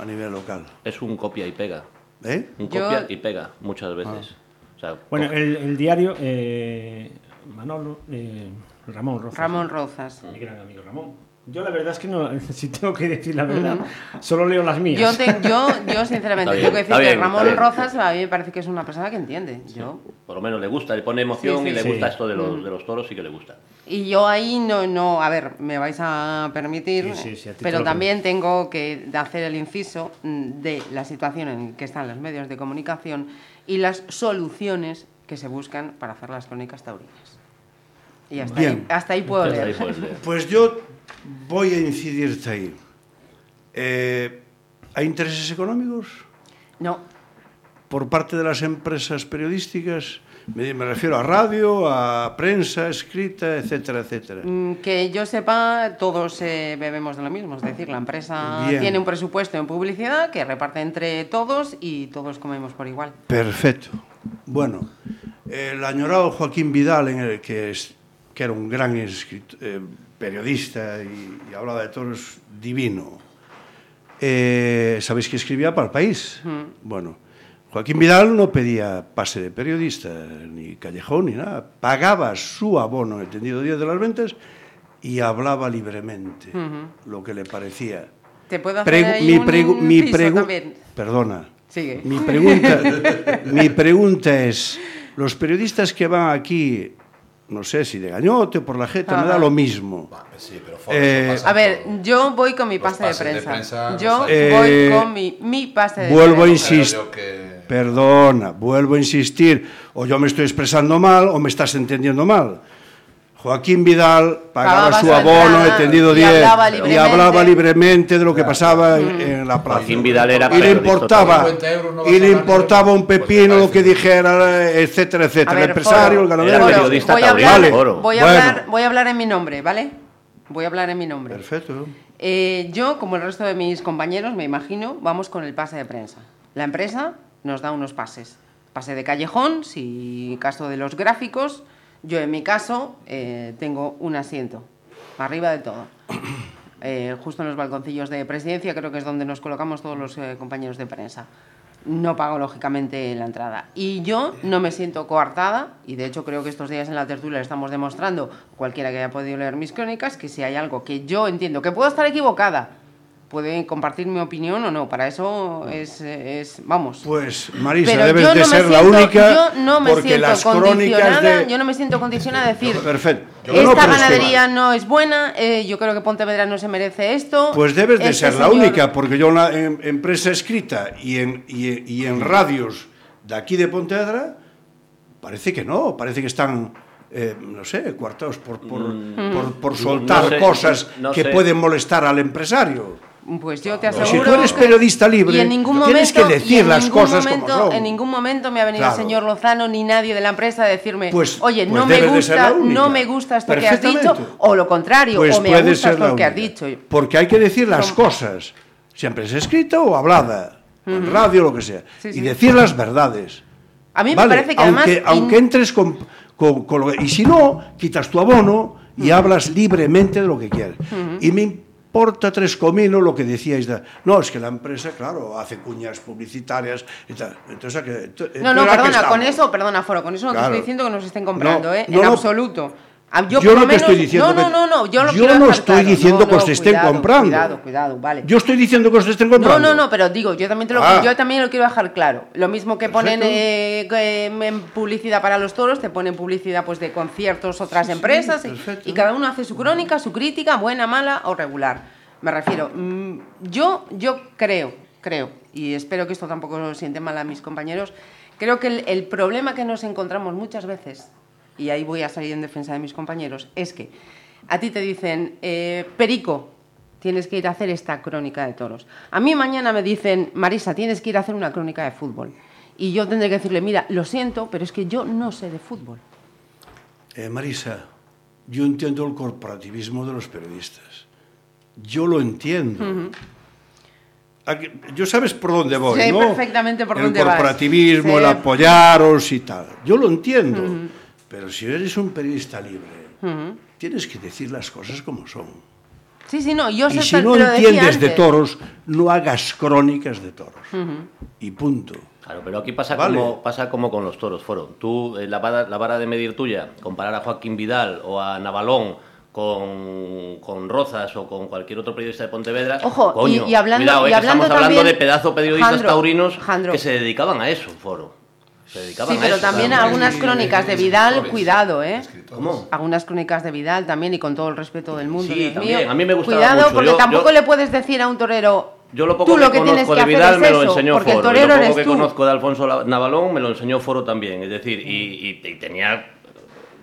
Speaker 3: a nivel local?
Speaker 4: Es un copia y pega.
Speaker 3: ¿Eh?
Speaker 4: Un
Speaker 2: Yo-
Speaker 4: copia y pega muchas veces. O sea,
Speaker 5: Bueno, el diario, eh, Manolo, eh, Ramón Rozas.
Speaker 2: Ramón Rozas.
Speaker 5: Mi gran amigo Ramón. Yo la verdad es que no, si tengo que decir la verdad, solo leo las mías.
Speaker 2: Yo, te- yo, yo sinceramente,
Speaker 4: bien,
Speaker 2: tengo que decir que Ramón. Rozas a mí me parece que es una persona que entiende. Yo,
Speaker 4: por lo menos le gusta, le pone emoción
Speaker 2: Sí, sí,
Speaker 4: y le
Speaker 5: sí.
Speaker 4: gusta esto de los,
Speaker 2: Mm.
Speaker 4: de los toros, sí que le gusta.
Speaker 2: Y yo ahí no, no, a ver, me vais a permitir,
Speaker 5: Sí, sí, sí, a te
Speaker 2: pero también tengo que hacer el inciso mm, de la situación en que están los medios de comunicación y las soluciones que se buscan para hacer las crónicas taurinas. Y hasta, ahí,
Speaker 3: Bien.
Speaker 2: hasta ahí puedo
Speaker 4: Hasta ahí
Speaker 2: leer.
Speaker 3: Pues yo voy a incidirte ahí. Eh, ¿Hay intereses económicos
Speaker 2: No,
Speaker 3: por parte de las empresas periodísticas? Me, me refiero a radio, a prensa escrita, etcétera, etcétera.
Speaker 2: mm, que yo sepa, todos eh, bebemos de lo mismo. Es decir, la empresa
Speaker 3: Bien.
Speaker 2: tiene un presupuesto en publicidad que reparte entre todos y todos comemos por igual.
Speaker 3: Perfecto. Bueno, el añorado Joaquín Vidal, en el que, es, que era un gran escrit- eh, periodista y, y hablaba de toros divino, eh, ¿sabéis que escribía para el país? Bueno, Joaquín Vidal no pedía pase de periodista, ni callejón, ni nada. Pagaba su abono, el tendido 10 de las ventas, y hablaba libremente, lo que le parecía.
Speaker 2: ¿Te puedo hacer
Speaker 3: Pregu-
Speaker 2: ahí
Speaker 3: mi
Speaker 2: un
Speaker 3: pregu- mi
Speaker 2: inciso
Speaker 3: pregu-
Speaker 2: también?
Speaker 3: Perdona.
Speaker 2: Sigue.
Speaker 3: Mi pregunta, mi pregunta es, los periodistas que van aquí, no sé si de gañote o por la jeta, me da
Speaker 2: Ajá.
Speaker 3: lo mismo.
Speaker 6: Sí, pero
Speaker 3: Eh,
Speaker 2: A ver, yo voy con mi pase de prensa. yo voy
Speaker 3: Eh,
Speaker 2: con mi, mi pase de
Speaker 3: vuelvo a
Speaker 2: prensa.
Speaker 3: insistir.
Speaker 6: Creo yo que-
Speaker 3: Perdona, vuelvo a insistir, o yo me estoy expresando mal o me estás entendiendo mal. Joaquín Vidal pagaba
Speaker 2: Pagaba
Speaker 3: su abono,
Speaker 2: entrada
Speaker 3: he tendido
Speaker 2: y
Speaker 3: 10
Speaker 2: hablaba
Speaker 3: y
Speaker 2: libremente.
Speaker 3: hablaba libremente de lo que pasaba en, en la plaza.
Speaker 4: Joaquín Vidal era
Speaker 3: y le importaba,
Speaker 6: también. 50 euros no vas
Speaker 3: y le importaba un.
Speaker 6: Pues
Speaker 3: pepino lo que dijera, etcétera, etcétera.
Speaker 2: Ver,
Speaker 3: el empresario,
Speaker 2: Foro,
Speaker 3: el ganadero.
Speaker 4: Era
Speaker 2: Foro,
Speaker 4: periodista
Speaker 2: voy a hablar, voy a
Speaker 3: Bueno.
Speaker 2: hablar, voy a hablar en mi nombre, ¿vale? voy a hablar en mi nombre.
Speaker 3: Perfecto.
Speaker 2: Eh, yo, como el resto de mis compañeros, me imagino, vamos con el pase de prensa. La empresa nos da unos pases. Pase de callejón, si caso de los gráficos, yo en mi caso eh, tengo un asiento, arriba de todo. Eh, justo en los balconcillos de presidencia, creo que es donde nos colocamos todos los eh, compañeros de prensa. No pago, lógicamente, la entrada. Y yo no me siento coartada, y de hecho creo que estos días en la tertulia estamos demostrando, cualquiera que haya podido leer mis crónicas, que si hay algo que yo entiendo, que puedo estar equivocada, puede compartir mi opinión o no. Para eso es, es vamos.
Speaker 3: Pues Marisa,
Speaker 2: Pero
Speaker 3: debes
Speaker 2: yo
Speaker 3: de
Speaker 2: no me
Speaker 3: ser la
Speaker 2: siento-
Speaker 3: única
Speaker 2: yo no me
Speaker 3: porque
Speaker 2: siento
Speaker 3: las crónicas
Speaker 2: condicionada,
Speaker 3: de...
Speaker 2: yo no me siento condicionada a decir
Speaker 3: Perfecto. Yo
Speaker 2: esta
Speaker 3: no,
Speaker 2: ganadería no es buena, eh, yo creo que Pontevedra no se merece esto.
Speaker 3: Pues debes de
Speaker 2: este
Speaker 3: ser la
Speaker 2: señor-
Speaker 3: única, porque yo en, la- en- prensa escrita y en, y, y en radios de aquí de Pontevedra, parece que no, parece que están, eh, no sé, coartados por, por, por, por
Speaker 4: No
Speaker 3: soltar
Speaker 4: sé,
Speaker 3: cosas
Speaker 4: no
Speaker 3: que
Speaker 4: sé.
Speaker 3: pueden molestar al empresario.
Speaker 2: Pues yo te
Speaker 3: si
Speaker 2: aseguro.
Speaker 3: tú eres
Speaker 2: que-
Speaker 3: periodista libre,
Speaker 2: y en ningún
Speaker 3: tienes
Speaker 2: momento,
Speaker 3: que
Speaker 2: y
Speaker 3: decir
Speaker 2: en
Speaker 3: las cosas como
Speaker 2: momento,
Speaker 3: son.
Speaker 2: En ningún momento me ha venido
Speaker 3: Claro.
Speaker 2: el señor Lozano ni nadie de la empresa a decirme,
Speaker 3: Pues-
Speaker 2: oye,
Speaker 3: pues
Speaker 2: no me gusta, no me gusta esto que has dicho, o lo contrario,
Speaker 3: Pues
Speaker 2: o me gusta esto que has dicho.
Speaker 3: Porque hay que decir las
Speaker 2: Como-
Speaker 3: cosas, siempre es escrita o hablada, en radio, lo que sea,
Speaker 2: Sí,
Speaker 3: y decir las verdades.
Speaker 2: A mí me parece que
Speaker 3: aunque,
Speaker 2: además.
Speaker 3: aunque entres con, con- con lo que- y si no, quitas tu abono y hablas libremente de lo que quieres. Y me importa tres cominos lo que decíais. de- no, es que la empresa, claro, hace cuñas publicitarias y tal. Entonces, ¿a qué- ento-
Speaker 2: No, no,
Speaker 3: entonces, ¿a qué
Speaker 2: perdona, con eso, perdona, Foro, con eso no
Speaker 3: Claro.
Speaker 2: te estoy diciendo que nos estén comprando,
Speaker 3: No,
Speaker 2: ¿eh?
Speaker 3: no,
Speaker 2: en absoluto. Ah, Yo,
Speaker 3: Yo
Speaker 2: por lo
Speaker 3: no te estoy
Speaker 2: menos-
Speaker 3: diciendo
Speaker 2: no,
Speaker 3: que-
Speaker 2: no, no, no, yo, lo
Speaker 3: yo
Speaker 2: quiero
Speaker 3: no estoy
Speaker 2: claro.
Speaker 3: diciendo
Speaker 2: No,
Speaker 3: que
Speaker 2: no,
Speaker 3: os estén
Speaker 2: cuidado,
Speaker 3: comprando.
Speaker 2: Cuidado, cuidado, vale.
Speaker 3: Yo estoy diciendo que os estén
Speaker 2: No,
Speaker 3: comprando.
Speaker 2: no, no, pero digo, yo también, te lo,
Speaker 3: Ah.
Speaker 2: yo también lo quiero dejar claro. Lo mismo que ponen eh, en publicidad para los toros, te ponen publicidad pues de conciertos, otras empresas, y- cada uno hace su crónica, su crítica, buena, mala o regular. Me refiero, mm, yo, yo creo, creo, y espero que esto tampoco lo siente mal a mis compañeros, creo que el, el problema que nos encontramos muchas veces, y ahí voy a salir en defensa de mis compañeros, es que a ti te dicen, eh, Perico, tienes que ir a hacer esta crónica de toros. A mí mañana me dicen, Marisa, tienes que ir a hacer una crónica de fútbol. Y yo tendré que decirle, mira, lo siento, pero es que yo no sé de fútbol.
Speaker 3: Eh, Marisa, yo entiendo el corporativismo de los periodistas. Yo lo entiendo. Aquí- Yo sabes por dónde voy,
Speaker 2: Sé
Speaker 3: ¿no?
Speaker 2: perfectamente por
Speaker 3: el
Speaker 2: dónde
Speaker 3: corporativismo, el apoyaros y tal. Yo lo entiendo. Pero si eres un periodista libre, tienes que decir las cosas como son.
Speaker 2: Sí, sí, no, yo
Speaker 3: Y
Speaker 2: sé,
Speaker 3: si no entiendes de toros, no hagas crónicas de toros. Y punto.
Speaker 4: Claro, pero aquí pasa,
Speaker 3: Vale.
Speaker 4: como, pasa como con los toros, Foro. Tú, eh, la, vara, la vara de medir tuya, comparar a Joaquín Vidal o a Navalón con, con Rozas o con cualquier otro periodista de Pontevedra.
Speaker 2: Ojo, y-
Speaker 4: coño,
Speaker 2: y hablando-
Speaker 4: cuidado, eh,
Speaker 2: y hablando
Speaker 4: estamos hablando
Speaker 2: también-
Speaker 4: de pedazo de periodistas
Speaker 2: Jandro,
Speaker 4: taurinos
Speaker 2: Jandro.
Speaker 4: que se dedicaban a eso, Foro. Se dedicaban
Speaker 2: Sí,
Speaker 4: a
Speaker 2: pero
Speaker 4: eso.
Speaker 2: también
Speaker 4: claro.
Speaker 2: algunas crónicas de Vidal, cuidado, ¿eh?
Speaker 4: ¿Cómo?
Speaker 2: Algunas crónicas de Vidal también y con todo el respeto del mundo,
Speaker 4: Sí,
Speaker 2: Dios
Speaker 4: también.
Speaker 2: mío.
Speaker 4: A mí me gustaba
Speaker 2: Cuidado,
Speaker 4: mucho.
Speaker 2: porque
Speaker 4: Yo-
Speaker 2: tampoco
Speaker 4: yo-
Speaker 2: le puedes decir a un torero.
Speaker 4: Yo lo poco
Speaker 2: tú lo
Speaker 4: que
Speaker 2: que tienes
Speaker 4: conozco
Speaker 2: que
Speaker 4: de
Speaker 2: hacer
Speaker 4: Vidal
Speaker 2: es
Speaker 4: me lo
Speaker 2: eso,
Speaker 4: enseñó
Speaker 2: porque el
Speaker 4: Foro. y
Speaker 2: torero
Speaker 4: lo poco
Speaker 2: eres
Speaker 4: que
Speaker 2: tú.
Speaker 4: conozco de Alfonso Navalón me lo enseñó Foro también. Es decir, y, y- y tenía,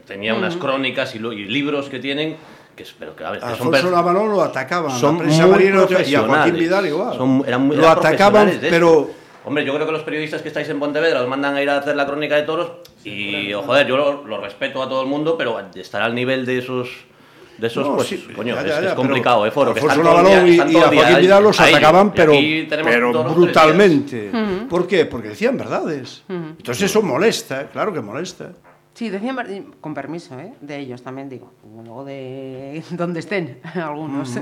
Speaker 4: tenía unas crónicas y, lo- y libros que tienen que, pero que, a son
Speaker 3: Alfonso
Speaker 4: per-
Speaker 3: Navalón lo atacaban,
Speaker 4: son
Speaker 3: la prensa
Speaker 4: muy
Speaker 3: y a Joaquín
Speaker 4: profesionales.
Speaker 3: Vidal igual.
Speaker 4: Son- eran muy-
Speaker 3: lo
Speaker 4: eran
Speaker 3: atacaban, pero
Speaker 4: Hombre, yo creo que los periodistas que estáis en Pontevedra os mandan a ir a hacer la crónica de toros y, oh, joder, yo lo, lo respeto a todo el mundo, pero estar al nivel de esos... De esos,
Speaker 3: No,
Speaker 4: pues,
Speaker 3: sí,
Speaker 4: coño,
Speaker 3: ya,
Speaker 4: es,
Speaker 3: ya,
Speaker 4: es
Speaker 3: ya,
Speaker 4: complicado, ¿eh, Foro? Que están todo día-
Speaker 3: y,
Speaker 4: están
Speaker 3: y
Speaker 4: todo
Speaker 3: a Joaquín Vidal los atacaban, pero, brutalmente. ¿Por qué? Porque decían verdades. Entonces eso molesta, claro que molesta.
Speaker 2: Sí, decían, con permiso, ¿eh? de ellos también digo, luego de donde estén algunos.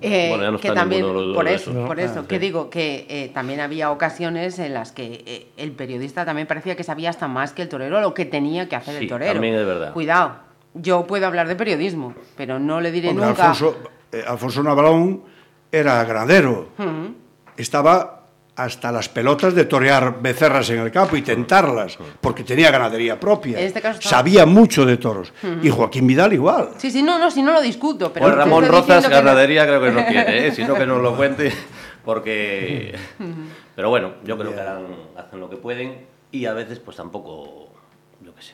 Speaker 2: Eh,
Speaker 4: Bueno, ya no
Speaker 2: que
Speaker 4: está
Speaker 2: también,
Speaker 4: ninguno de los
Speaker 2: por eso, por
Speaker 5: No,
Speaker 2: eso,
Speaker 5: ah,
Speaker 2: que
Speaker 5: sí.
Speaker 2: digo que eh, también había ocasiones en las que eh, el periodista también parecía que sabía hasta más que el torero lo que tenía que hacer
Speaker 4: Sí,
Speaker 2: el torero.
Speaker 4: también es verdad.
Speaker 2: Cuidado, yo puedo hablar de periodismo, pero no le diré
Speaker 3: Hombre,
Speaker 2: nunca.
Speaker 3: Alfonso, eh, Alfonso Navalón era ganadero. Estaba hasta las pelotas de torear becerras en el campo y tentarlas, porque tenía ganadería propia.
Speaker 2: En este caso estaba-
Speaker 3: Sabía mucho de toros. Y Joaquín Vidal igual.
Speaker 2: Sí, sí, no, no, si no lo discuto. Pero
Speaker 4: Pues Ramón Rozas,
Speaker 2: que no-
Speaker 4: ganadería creo que no quiere, ¿eh? sino que nos lo cuente, porque... Pero bueno, yo creo que harán- hacen lo que pueden y a veces pues tampoco, yo qué sé,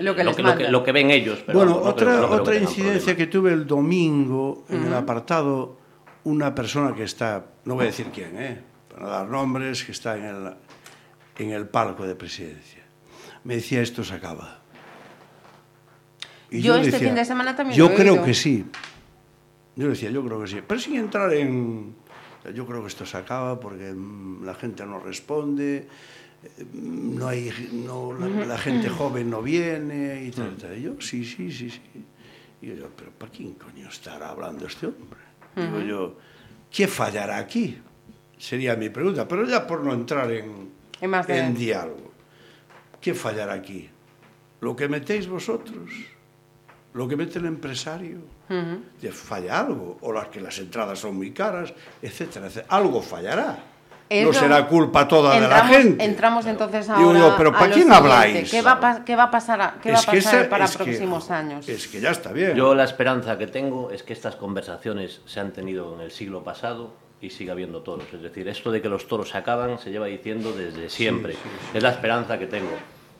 Speaker 2: Lo que
Speaker 4: lo, que, lo que ven ellos. Pero
Speaker 3: bueno,
Speaker 4: no
Speaker 3: otra,
Speaker 4: creo
Speaker 3: otra incidencia
Speaker 4: problema.
Speaker 3: que tuve el domingo en el apartado, una persona que está, no voy a decir quién, ¿eh? Dar nombres, que está en el, en el palco de presidencia. Me decía, esto se acaba. Y
Speaker 2: Yo
Speaker 3: le
Speaker 2: este fin de semana también
Speaker 3: Yo
Speaker 2: lo he
Speaker 3: creo
Speaker 2: oído".
Speaker 3: que sí. Yo decía, yo creo que sí. Pero sin entrar en... Yo creo que esto se acaba porque mm, la gente no responde, eh, no hay, no, la, la gente joven no viene y tal, tal. Y yo, sí, sí, sí, sí. Y yo, pero ¿para quién coño estará hablando este hombre? Digo yo, ¿qué fallará aquí? Sería mi pregunta, pero ya por no entrar en,
Speaker 2: En más de-
Speaker 3: en diálogo. ¿Qué fallará aquí? ¿Lo que metéis vosotros? ¿Lo que mete el empresario? De falla algo, o las que las entradas son muy caras, etcétera, etcétera. Algo fallará. no será culpa toda de la gente.
Speaker 2: Entramos entonces
Speaker 3: Digo
Speaker 2: ahora
Speaker 3: yo, pero
Speaker 2: a
Speaker 3: ¿para quién habláis?
Speaker 2: ¿Qué va, a pas- qué va a pasar, a- qué va a
Speaker 3: Es que
Speaker 2: pasar
Speaker 3: esa-
Speaker 2: para
Speaker 3: que,
Speaker 2: próximos años?
Speaker 3: Es que ya está bien.
Speaker 4: Yo la esperanza que tengo es que estas conversaciones se han tenido en el siglo pasado y siga habiendo toros. Es decir, esto de que los toros se acaban se lleva diciendo desde siempre. Es la esperanza que tengo.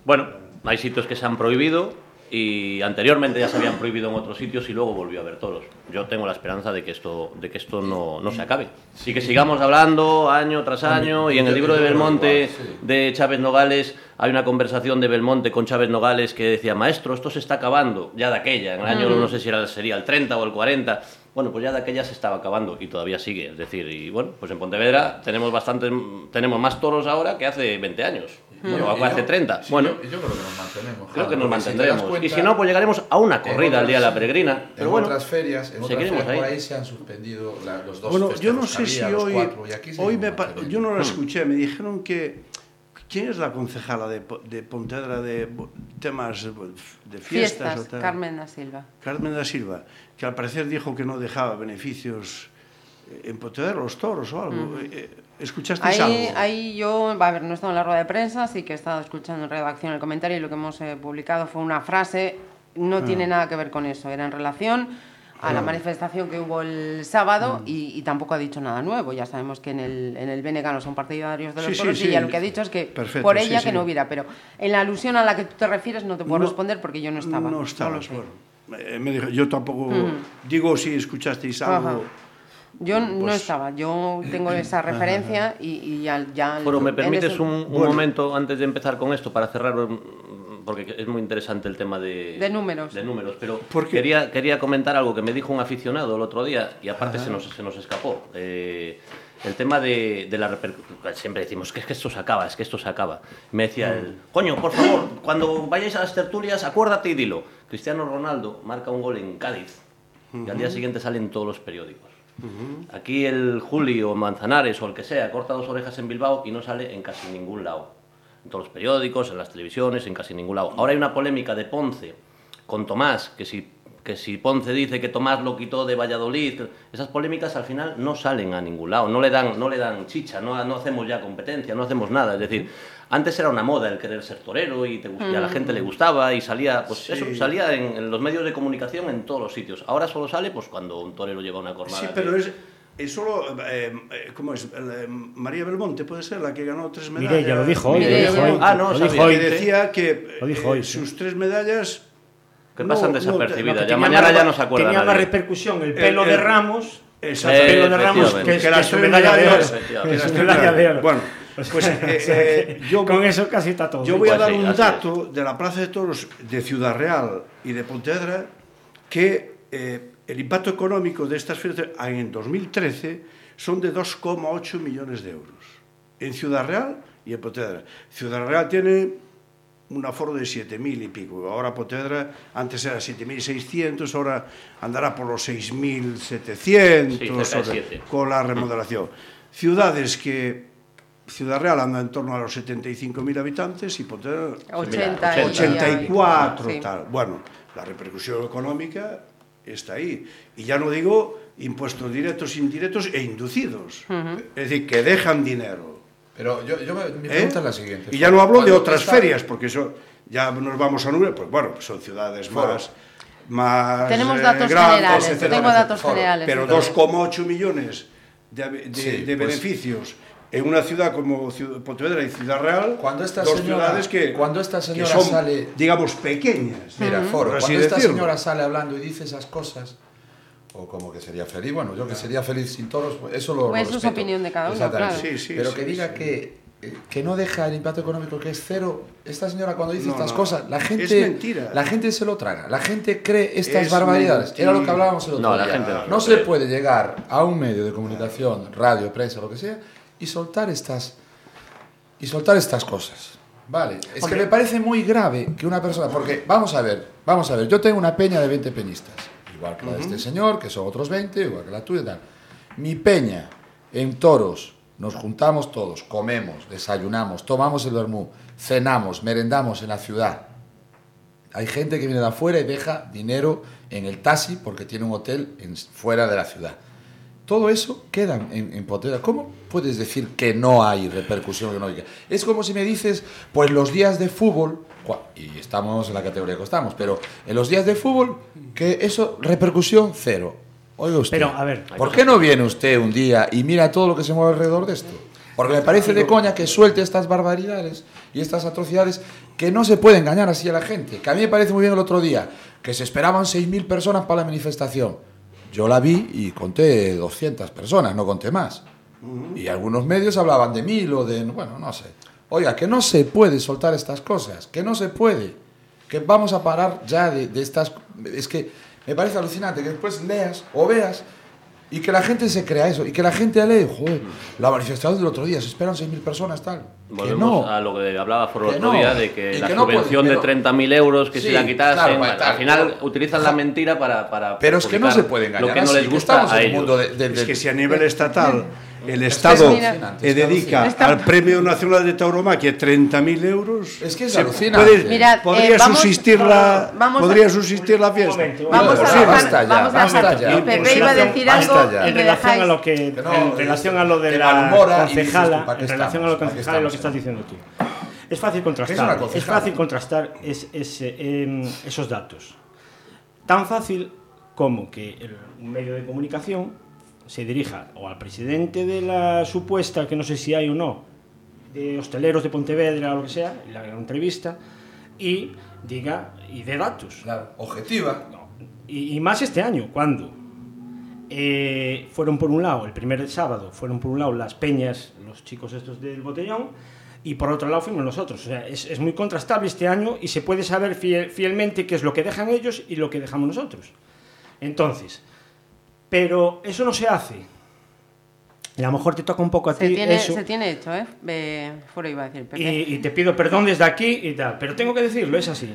Speaker 4: Bueno, hay sitios que se han prohibido y anteriormente ya se habían prohibido en otros sitios y luego volvió a haber toros. Yo tengo la esperanza de que esto, de que esto no, no se acabe. Y que sigamos hablando año tras año y en el libro de Belmonte de Chávez Nogales, hay una conversación de Belmonte con Chávez Nogales que decía, maestro, esto se está acabando, ya de aquella, en el año no sé si era, sería el 30 o el 40, bueno, pues ya de aquella se estaba acabando y todavía sigue, es decir, y bueno, pues en Pontevedra tenemos bastantes, tenemos más toros ahora que hace 20 años, bueno,
Speaker 6: yo-
Speaker 4: hace 30,
Speaker 6: sí,
Speaker 4: bueno,
Speaker 6: yo, yo creo que nos mantenemos.
Speaker 4: creo
Speaker 6: claro,
Speaker 4: que nos
Speaker 6: si
Speaker 4: mantendremos, y si no, pues llegaremos a una corrida al día de la peregrina, pero
Speaker 6: en
Speaker 4: bueno,
Speaker 6: otras ferias, en otras ferias por
Speaker 4: ahí.
Speaker 6: ahí se han suspendido la- los dos
Speaker 3: Bueno, yo no sé si hoy, hoy me yo no
Speaker 4: Hmm.
Speaker 3: lo escuché, me dijeron que ¿quién es la concejala de, de Pontevedra de temas de fiestas?
Speaker 2: Fiestas,
Speaker 3: o tal?
Speaker 2: Carmen da Silva.
Speaker 3: Carmen da Silva, que al parecer dijo que no dejaba beneficios eh, en Pontevedra los toros o algo. Eh, ¿Escuchasteis
Speaker 2: Ahí,
Speaker 3: algo?
Speaker 2: ahí yo, a ver, no he estado en la rueda de prensa, sí que he estado escuchando en redacción el comentario y lo que hemos eh, publicado fue una frase, no
Speaker 3: Ah.
Speaker 2: tiene nada que ver con eso, era en relación a la manifestación que hubo el sábado
Speaker 3: Mm.
Speaker 2: y, y tampoco ha dicho nada nuevo. Ya sabemos que en el, en el BNG no son partidarios de los
Speaker 3: Sí, sí,
Speaker 2: toros
Speaker 3: sí.
Speaker 2: y ya lo que ha dicho es que
Speaker 3: Perfecto,
Speaker 2: por ella
Speaker 3: sí.
Speaker 2: que no hubiera, pero en la alusión a la que tú te refieres no te puedo
Speaker 3: No-
Speaker 2: responder porque yo no estaba.
Speaker 3: No
Speaker 2: lo
Speaker 3: estabas,
Speaker 2: sé.
Speaker 3: bueno. Eh, me dijo, yo tampoco digo si escuchasteis
Speaker 2: Ajá.
Speaker 3: algo.
Speaker 2: Yo no
Speaker 3: Pues-
Speaker 2: estaba, yo tengo esa referencia y, y ya, ya
Speaker 4: Pero me permites
Speaker 2: ese-
Speaker 4: un, un
Speaker 3: Bueno.
Speaker 4: momento antes de empezar con esto para cerrar, mm, porque es muy interesante el tema de,
Speaker 2: De números.
Speaker 4: De números, pero
Speaker 3: ¿Por qué?
Speaker 4: quería, quería comentar algo que me dijo un aficionado el otro día y aparte se nos, se nos escapó. Eh, el tema de, de la repercusión. Siempre decimos que es que esto se acaba, es que esto se acaba. Me decía él, coño, por favor, cuando vayáis a las tertulias, acuérdate y dilo. Cristiano Ronaldo marca un gol en Cádiz y al día siguiente sale en todos los periódicos. Aquí el Juli o Manzanares o el que sea corta dos orejas en Bilbao y no sale en casi ningún lado. En todos los periódicos, en las televisiones, en casi ningún lado. Ahora hay una polémica de Ponce con Tomás, que si, que si Ponce dice que Tomás lo quitó de Valladolid, que- esas polémicas al final no salen a ningún lado, no le dan, no le dan chicha, no, no hacemos ya competencia, no hacemos nada. Es decir, antes era una moda el querer ser torero y, te y a la gente le gustaba y salía, pues
Speaker 3: Sí.
Speaker 4: eso, salía en, en los medios de comunicación en todos los sitios. Ahora solo sale pues cuando un torero lleva una cornada.
Speaker 3: Sí,
Speaker 4: que-
Speaker 3: pero es, es solo. eh, eh, ¿Cómo es? Eh, María Belmonte puede ser la que ganó tres medallas.
Speaker 5: Mireia lo dijo hoy, lo dijo hoy.
Speaker 4: Ah, no,
Speaker 5: lo
Speaker 4: sabía.
Speaker 5: dijo
Speaker 3: Que
Speaker 5: hoy.
Speaker 3: decía que
Speaker 5: Lo dijo
Speaker 3: eh,
Speaker 5: hoy, sí.
Speaker 3: sus tres medallas.
Speaker 4: que
Speaker 3: no-
Speaker 4: pasan
Speaker 3: no-
Speaker 4: desapercibidas.
Speaker 5: Que
Speaker 4: ya mañana
Speaker 5: más-
Speaker 4: ya no se acuerda
Speaker 5: Tenía más
Speaker 4: nadie.
Speaker 5: repercusión el
Speaker 3: El-
Speaker 5: pelo de
Speaker 3: el-
Speaker 5: Ramos.
Speaker 3: Exacto.
Speaker 5: El pelo de Ramos, que
Speaker 3: que
Speaker 5: que
Speaker 3: las tres
Speaker 5: de
Speaker 3: medallas-.
Speaker 5: Que de oro.
Speaker 3: Bueno, pues eh, eh, yo
Speaker 5: Con eso casi está todo.
Speaker 3: Yo voy a
Speaker 4: Pues
Speaker 3: dar
Speaker 4: sí,
Speaker 3: un dato de la Plaza de Toros de Ciudad Real y de Pontevedra que eh, el impacto económico de estas ferias en 2013 son de 2,8 millones de euros en Ciudad Real y en Pontevedra. Ciudad Real tiene un aforo de 7.000 y pico. Ahora Pontevedra, antes era 7.600, ahora andará por los 6.700
Speaker 4: sí,
Speaker 3: con la remodelación. Ciudades que Ciudad Real anda en torno a los 75.000 habitantes y Pontevedra
Speaker 2: 80,
Speaker 3: 84
Speaker 2: sí.
Speaker 3: tal. Bueno, la repercusión económica está ahí. Y ya no digo impuestos directos, indirectos e inducidos. Es decir, que dejan dinero.
Speaker 6: Pero yo, yo me- mi
Speaker 3: ¿eh?
Speaker 6: pregunta es la siguiente.
Speaker 3: Y ya no hablo de otras
Speaker 6: está-
Speaker 3: ferias, porque eso ya nos vamos a números, pues bueno, son ciudades
Speaker 6: Foro.
Speaker 3: más, más
Speaker 2: Tenemos
Speaker 3: eh,
Speaker 2: datos
Speaker 3: grandes,
Speaker 2: generales,
Speaker 3: etcétera,
Speaker 2: tengo datos
Speaker 6: Foro.
Speaker 2: generales.
Speaker 3: Pero
Speaker 2: entonces.
Speaker 3: 2,8 millones de, de-
Speaker 6: Sí,
Speaker 3: de
Speaker 6: pues-
Speaker 3: beneficios en una ciudad como Ciudad- Pontevedra y Ciudad Real,
Speaker 6: Cuando esta
Speaker 3: dos
Speaker 6: señora-
Speaker 3: ciudades que,
Speaker 6: cuando esta
Speaker 3: que
Speaker 6: señora
Speaker 3: son,
Speaker 6: sale-
Speaker 3: digamos, pequeñas.
Speaker 6: Mira, Foro, cuando esta
Speaker 3: decirlo.
Speaker 6: señora sale hablando y dice esas cosas, o como que sería feliz, bueno, yo que sería feliz sin toros, pues eso lo,
Speaker 2: Pues
Speaker 6: lo
Speaker 2: es opinión de cada uno, claro.
Speaker 3: Sí, sí,
Speaker 6: Pero
Speaker 3: sí,
Speaker 6: que diga
Speaker 3: sí.
Speaker 6: que eh, que no deja el impacto económico, que es cero. Esta señora cuando dice
Speaker 3: No,
Speaker 6: estas
Speaker 3: no.
Speaker 6: cosas, la
Speaker 3: Es
Speaker 6: gente,
Speaker 3: mentira.
Speaker 6: la gente se lo traga, la gente cree estas
Speaker 3: Es
Speaker 6: barbaridades.
Speaker 3: mentira.
Speaker 6: Era lo que hablábamos el otro
Speaker 4: No, la
Speaker 6: día.
Speaker 4: gente no
Speaker 6: no se puede llegar a un medio de comunicación, radio, prensa, lo que sea, y soltar estas y soltar estas cosas. Vale, es que me parece muy grave que una persona, porque vamos a ver, vamos a ver, yo tengo una peña de 20 peñistas, igual que la de este señor, que son otros 20, igual que la tuya tal. Mi peña en toros, nos juntamos todos, comemos, desayunamos, tomamos el vermú, cenamos, merendamos en la ciudad. Hay gente que viene de afuera y deja dinero en el taxi porque tiene un hotel en- fuera de la ciudad. Todo eso queda en, en Pontevedra. ¿Cómo puedes decir que no hay repercusión económica? Es como si me dices, pues los días de fútbol, y estamos en la categoría que estamos, pero en los días de fútbol, que eso, repercusión cero. Oiga usted,
Speaker 5: Pero, a ver.
Speaker 6: ¿por qué no viene usted un día y mira todo lo que se mueve alrededor de esto? Porque me parece de coña que suelte estas barbaridades y estas atrocidades que no se puede engañar así a la gente. Que a mí me parece muy bien el otro día, que se esperaban 6.000 personas para la manifestación. Yo la vi y conté 200 personas, no conté más. Y algunos medios hablaban de mil o de... Bueno, no sé. Oiga, que no se puede soltar estas cosas, que no se puede. Que vamos a parar ya de, de estas... Es que me parece alucinante que después leas o veas y que la gente se crea eso. Y que la gente lee, joder, la manifestación del otro día, se esperan 6.000 personas, tal. Que
Speaker 4: Volvemos
Speaker 6: no.
Speaker 4: a lo que hablaba por el otro
Speaker 6: no.
Speaker 4: día de que
Speaker 6: Y
Speaker 4: la
Speaker 6: que no puede,
Speaker 4: subvención
Speaker 6: pero-
Speaker 4: de 30.000 euros que
Speaker 6: Sí,
Speaker 4: se la quitasen,
Speaker 6: claro,
Speaker 4: al
Speaker 6: tal,
Speaker 4: final
Speaker 6: pero-
Speaker 4: utilizan la mentira para, para
Speaker 6: Pero es que no se puede engañar.
Speaker 4: lo que no les
Speaker 6: que
Speaker 4: gusta
Speaker 6: estamos
Speaker 4: a
Speaker 6: en el
Speaker 4: ellos.
Speaker 6: mundo de, de- de-
Speaker 3: Es que si a nivel estatal el
Speaker 6: Es
Speaker 3: Estado eh,
Speaker 6: es que
Speaker 3: dedica al Premio Nacional de Tauromaquia 30.000 euros,
Speaker 6: Es que es
Speaker 3: se
Speaker 6: alucinante.
Speaker 3: puede-
Speaker 2: Mirad,
Speaker 3: podría
Speaker 2: eh, vamos-
Speaker 3: subsistir la
Speaker 2: vamos a-
Speaker 3: podría subsistir la fiesta.
Speaker 2: Vamos a
Speaker 6: basta ya,
Speaker 2: vamos a
Speaker 6: basta ya.
Speaker 2: Y Pepe iba a decir algo
Speaker 5: en relación a lo que, en relación a lo de la concejala
Speaker 6: ¿para qué
Speaker 5: en relación a lo que estás diciendo tú es fácil contrastar es, fácil contrastar es- em, esos datos tan fácil como que el, un medio de comunicación se dirija o al presidente de la supuesta que no sé si hay o no de hosteleros de Pontevedra o lo que sea le haga una entrevista y diga y dé datos
Speaker 6: Claro, objetiva.
Speaker 5: y, y más este año, cuando eh, fueron por un lado, el primer sábado, fueron por un lado las peñas, los chicos estos del botellón, y por otro lado fuimos nosotros. O sea, es, es muy contrastable este año y se puede saber fiel- fielmente qué es lo que dejan ellos y lo que dejamos nosotros. Entonces, pero eso no se hace. Y a lo mejor te toca un poco a
Speaker 2: Se
Speaker 5: ti
Speaker 2: tiene,
Speaker 5: eso.
Speaker 2: se tiene hecho, ¿eh? Eh, Fuera iba a decir.
Speaker 5: Y, y te pido perdón desde aquí y tal, pero tengo que decirlo, es así.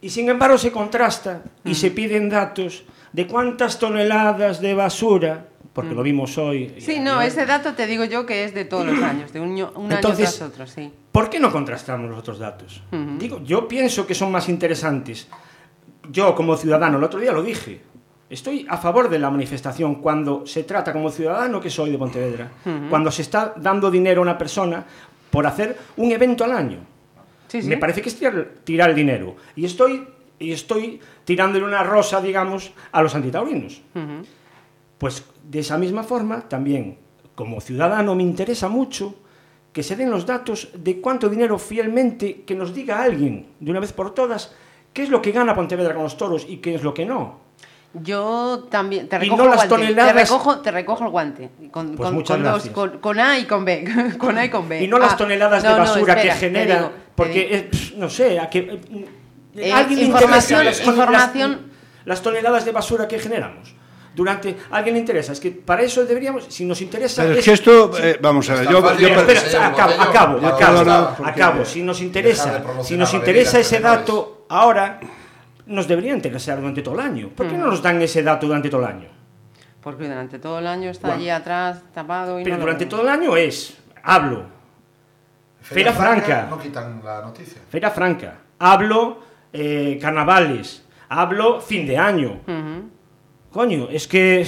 Speaker 5: Y sin embargo se contrasta y se piden datos de cuántas toneladas de basura, porque lo vimos hoy.
Speaker 2: Sí, no,
Speaker 5: ayer.
Speaker 2: ese dato te digo yo que es de todos los años, de un, año- un año
Speaker 5: Entonces-
Speaker 2: tras otro, sí.
Speaker 5: ¿Por qué no contrastamos los otros datos?
Speaker 2: Ujú.
Speaker 5: Digo, yo pienso que son más interesantes. Yo como ciudadano, el otro día lo dije, estoy a favor de la manifestación cuando se trata como ciudadano que soy de Pontevedra, cuando se está dando dinero a una persona por hacer un evento al año.
Speaker 2: Sí, sí.
Speaker 5: Me parece que es tirar, tirar el dinero. Y estoy, y estoy tirándole una rosa, digamos, a los antitaurinos. Pues de esa misma forma, también como ciudadano me interesa mucho que se den los datos de cuánto dinero fielmente, que nos diga alguien de una vez por todas qué es lo que gana Pontevedra con los toros y qué es lo que no.
Speaker 2: Yo también te recojo
Speaker 5: no
Speaker 2: el
Speaker 5: las
Speaker 2: guante.
Speaker 5: toneladas-
Speaker 2: Te recojo, te recojo el guante. Con,
Speaker 5: Pues
Speaker 2: con-
Speaker 5: muchas
Speaker 2: con dos-
Speaker 5: gracias.
Speaker 2: con, con A y con B. con A y con B.
Speaker 5: Y no las
Speaker 2: Ah,
Speaker 5: toneladas
Speaker 2: no,
Speaker 5: de
Speaker 2: no,
Speaker 5: basura
Speaker 2: espera,
Speaker 5: que genera,
Speaker 2: digo,
Speaker 5: porque, eh, no sé, a que... eh,
Speaker 2: Eh,
Speaker 5: ¿alguien le
Speaker 2: información-
Speaker 5: interesa las
Speaker 2: información-
Speaker 5: Las, las toneladas de basura que generamos. Durante, ¿a alguien le interesa? Es que para eso deberíamos, si nos interesa...
Speaker 3: Pero es que esto, eh, vamos a ver, yo,
Speaker 6: fácil,
Speaker 3: yo-
Speaker 5: espera,
Speaker 6: ese
Speaker 5: acabo, acabo, acabo,
Speaker 6: porque
Speaker 5: acabo. Si nos interesa, si nos interesa ese dato ahora, nos debería interesar durante todo el año. ¿Por qué no nos dan ese dato durante todo el año?
Speaker 2: Porque durante todo el año está
Speaker 5: Bueno.
Speaker 2: allí atrás, tapado y
Speaker 5: Pero
Speaker 2: no
Speaker 5: durante todo el año es, hablo, Feria Franca.
Speaker 6: No quitan la noticia.
Speaker 5: Feria Franca, hablo eh, carnavales, hablo fin de año.
Speaker 2: Ujú.
Speaker 5: Coño, es que...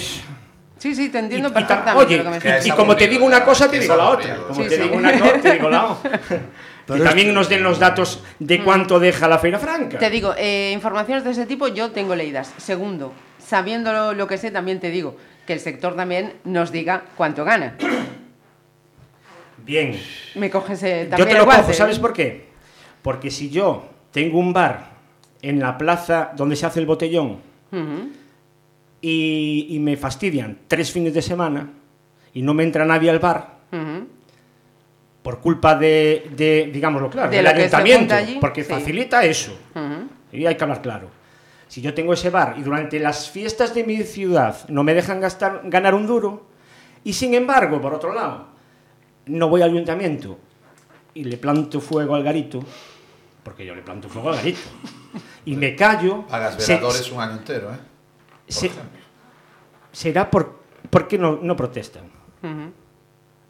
Speaker 2: Sí, sí, te entiendo
Speaker 5: Y- y ta-
Speaker 2: perfectamente
Speaker 5: oye,
Speaker 2: lo que me
Speaker 6: que
Speaker 2: estás
Speaker 5: y como te digo una cosa, te digo la otra. Como
Speaker 2: Sí,
Speaker 5: te
Speaker 2: sí.
Speaker 5: digo una cosa, te digo la otra. Que también nos den los datos de cuánto deja la Feria Franca.
Speaker 2: Te digo, eh, informaciones de ese tipo yo tengo leídas. Segundo, sabiendo lo, lo que sé, también te digo que el sector también nos diga cuánto gana.
Speaker 5: Bien.
Speaker 2: Me coges eh,
Speaker 5: Yo
Speaker 2: también
Speaker 5: te
Speaker 2: el
Speaker 5: lo
Speaker 2: guante,
Speaker 5: cojo,
Speaker 2: ¿eh?
Speaker 5: ¿sabes por qué? Porque si yo tengo un bar en la plaza donde se hace el botellón. Y, y me fastidian tres fines de semana y no me entra nadie al bar, por culpa de, de digámoslo claro,
Speaker 2: De
Speaker 5: del
Speaker 2: se
Speaker 5: ayuntamiento,
Speaker 2: allí,
Speaker 5: porque
Speaker 2: sí.
Speaker 5: facilita eso. Y hay que hablar claro. Si yo tengo ese bar y durante las fiestas de mi ciudad no me dejan gastar, ganar un duro, y sin embargo, por otro lado, no voy al ayuntamiento y le planto fuego al garito, porque yo le planto fuego al garito, y me callo,
Speaker 6: Pagas
Speaker 5: se-
Speaker 6: veladores un año entero, ¿eh?
Speaker 5: Se- será por, por qué no, no protestan.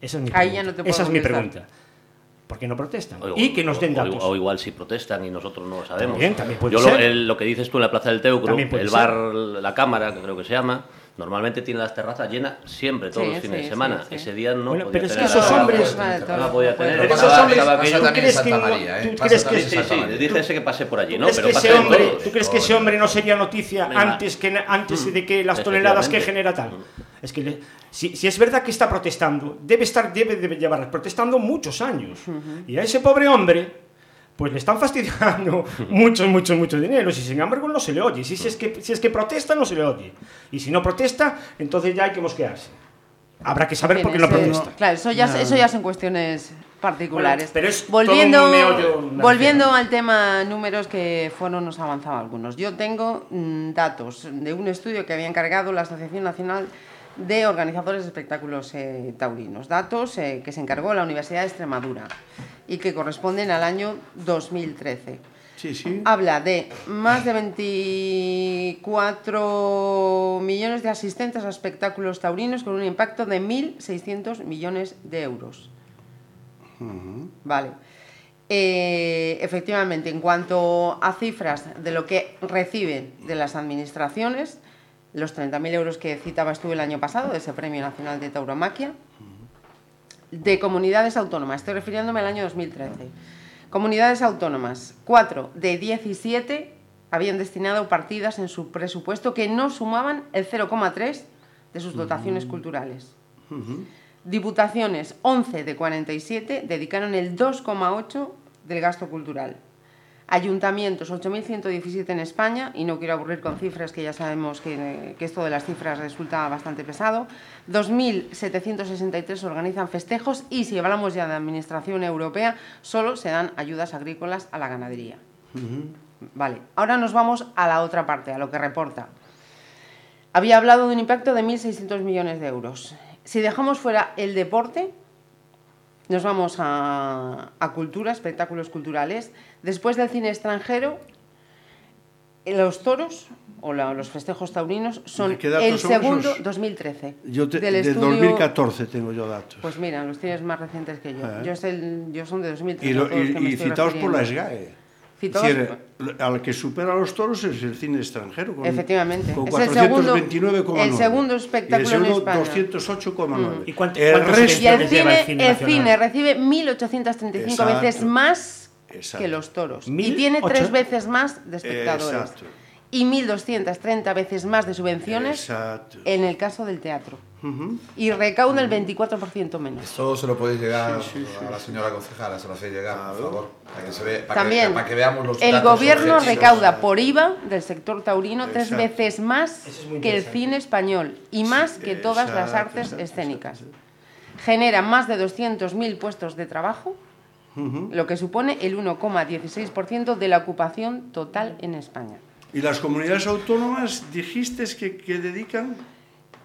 Speaker 5: Esa es mi
Speaker 2: Ahí
Speaker 5: pregunta.
Speaker 2: ya no te puedo
Speaker 5: Esa es mi pregunta. ¿Por qué no protestan?
Speaker 4: O-
Speaker 5: y que nos den datos.
Speaker 4: O, igual si protestan y nosotros no lo sabemos.
Speaker 5: También, también puede
Speaker 4: Yo lo,
Speaker 5: ser.
Speaker 4: el- lo que dices tú en la Plaza del Teucro, el
Speaker 5: ser.
Speaker 4: bar La Cámara, que creo que se llama, normalmente tiene las terrazas llenas siempre, todos
Speaker 2: Sí,
Speaker 4: los fines
Speaker 2: sí,
Speaker 4: de semana.
Speaker 2: sí, sí.
Speaker 4: Ese día no
Speaker 5: Bueno,
Speaker 4: podía
Speaker 5: pero es que esos hombres-
Speaker 4: No la podía tener.
Speaker 5: Esos hombres,
Speaker 6: pasa
Speaker 5: ¿tú
Speaker 6: también en
Speaker 5: crees
Speaker 6: Santa
Speaker 5: que no-
Speaker 6: María, ¿eh?
Speaker 5: tú
Speaker 6: Pasa
Speaker 5: crees
Speaker 6: también
Speaker 5: que
Speaker 6: en
Speaker 4: Sí, sí, dice ese que pase por allí,
Speaker 5: ¿Tú
Speaker 4: ¿no? Pero
Speaker 5: ese
Speaker 4: en
Speaker 5: hombre. ¿Tú crees que ese hombre no sería noticia antes, que, antes de que las toneladas que genera tal? Es que le- si, si es verdad que está protestando, debe estar debe, debe llevar protestando muchos años. Y a ese pobre hombre pues le están fastidiando mucho, mucho, mucho dinero. Y sin embargo no se le oye. Si, si es que, si es que protesta, no se le oye. Y si no protesta, entonces ya hay que mosquearse. Habrá que saber por qué no protesta.
Speaker 2: Claro, eso ya, eso ya son cuestiones particulares.
Speaker 5: Bueno, pero es
Speaker 2: volviendo
Speaker 5: todo un meollo, me
Speaker 2: volviendo al tema números que fueron nos avanzaba algunos. Yo tengo mm, datos de un estudio que había encargado la Asociación Nacional de Organizadores de Espectáculos eh, Taurinos. Datos eh, que se encargó la Universidad de Extremadura y que corresponden al año 2013
Speaker 3: Sí, sí.
Speaker 2: habla de más de 24 millones de asistentes a espectáculos taurinos con un impacto de 1.600 millones de euros. Vale. Eh, efectivamente, en cuanto a cifras de lo que reciben de las administraciones, los 30.000 euros que citabas tú el año pasado, de ese Premio Nacional de Tauromaquia, de comunidades autónomas, estoy refiriéndome al año 2013. Comunidades autónomas, 4 de 17 habían destinado partidas en su presupuesto que no sumaban el 0,3 de sus dotaciones culturales. Diputaciones, 11 de 47 dedicaron el 2,8 del gasto cultural. Ayuntamientos, 8.117 en España, y no quiero aburrir con cifras que ya sabemos que, que esto de las cifras resulta bastante pesado. 2.763 organizan festejos y si hablamos ya de Administración Europea, solo se dan ayudas agrícolas a la ganadería. Vale, ahora nos vamos a la otra parte, a lo que reporta. Había hablado de un impacto de 1.600 millones de euros. Si dejamos fuera el deporte, nos vamos a, a cultura, espectáculos culturales. Después del cine extranjero, eh, los toros o la- los festejos taurinos son
Speaker 3: ¿De qué datos
Speaker 2: el segundo,
Speaker 3: esos?
Speaker 2: 2013.
Speaker 3: Yo te-
Speaker 2: del
Speaker 3: de
Speaker 2: estudio-
Speaker 3: 2014 tengo yo datos.
Speaker 2: Pues mira, los tienes más recientes que yo.
Speaker 3: Ah.
Speaker 2: Yo, es el- yo son de 2013.
Speaker 3: y, lo- citados por la. SGAE.
Speaker 2: Citados-
Speaker 3: Es decir, al que supera a los toros es el cine extranjero. Con,
Speaker 2: Efectivamente.
Speaker 3: Con
Speaker 2: Es el segundo-
Speaker 3: 429,9.
Speaker 2: el segundo espectáculo
Speaker 3: Y el segundo,
Speaker 2: en España.
Speaker 3: 208,9.
Speaker 5: ¿Y cuánto-
Speaker 3: el resto,
Speaker 2: Y el cine,
Speaker 5: el cine
Speaker 2: el
Speaker 5: nacional.
Speaker 2: cine recibe 1.835
Speaker 3: Exacto.
Speaker 2: veces más
Speaker 3: Exacto.
Speaker 2: que los toros.
Speaker 5: ¿Mil
Speaker 2: Y tiene tres
Speaker 5: ocho?
Speaker 2: veces más de espectadores.
Speaker 3: Exacto.
Speaker 2: Y 1.230 veces más de subvenciones
Speaker 3: Exacto.
Speaker 2: en el caso del teatro. Y recauda el 24% menos.
Speaker 6: Esto se lo podéis llegar
Speaker 3: Sí, sí, sí.
Speaker 6: a la señora concejala, se lo hacéis llegar, por favor, para que, se ve, para
Speaker 2: También,
Speaker 6: que, para que veamos los
Speaker 2: el gobierno
Speaker 6: objetivos.
Speaker 2: recauda por IVA del sector taurino tres veces más
Speaker 5: Eso es
Speaker 2: que el cine español y más que todas las artes
Speaker 3: exacto,
Speaker 2: escénicas. Genera más de 200.000 puestos de trabajo, lo que supone el 1,16% de la ocupación total en España.
Speaker 3: ¿Y las comunidades autónomas dijiste que, que dedican?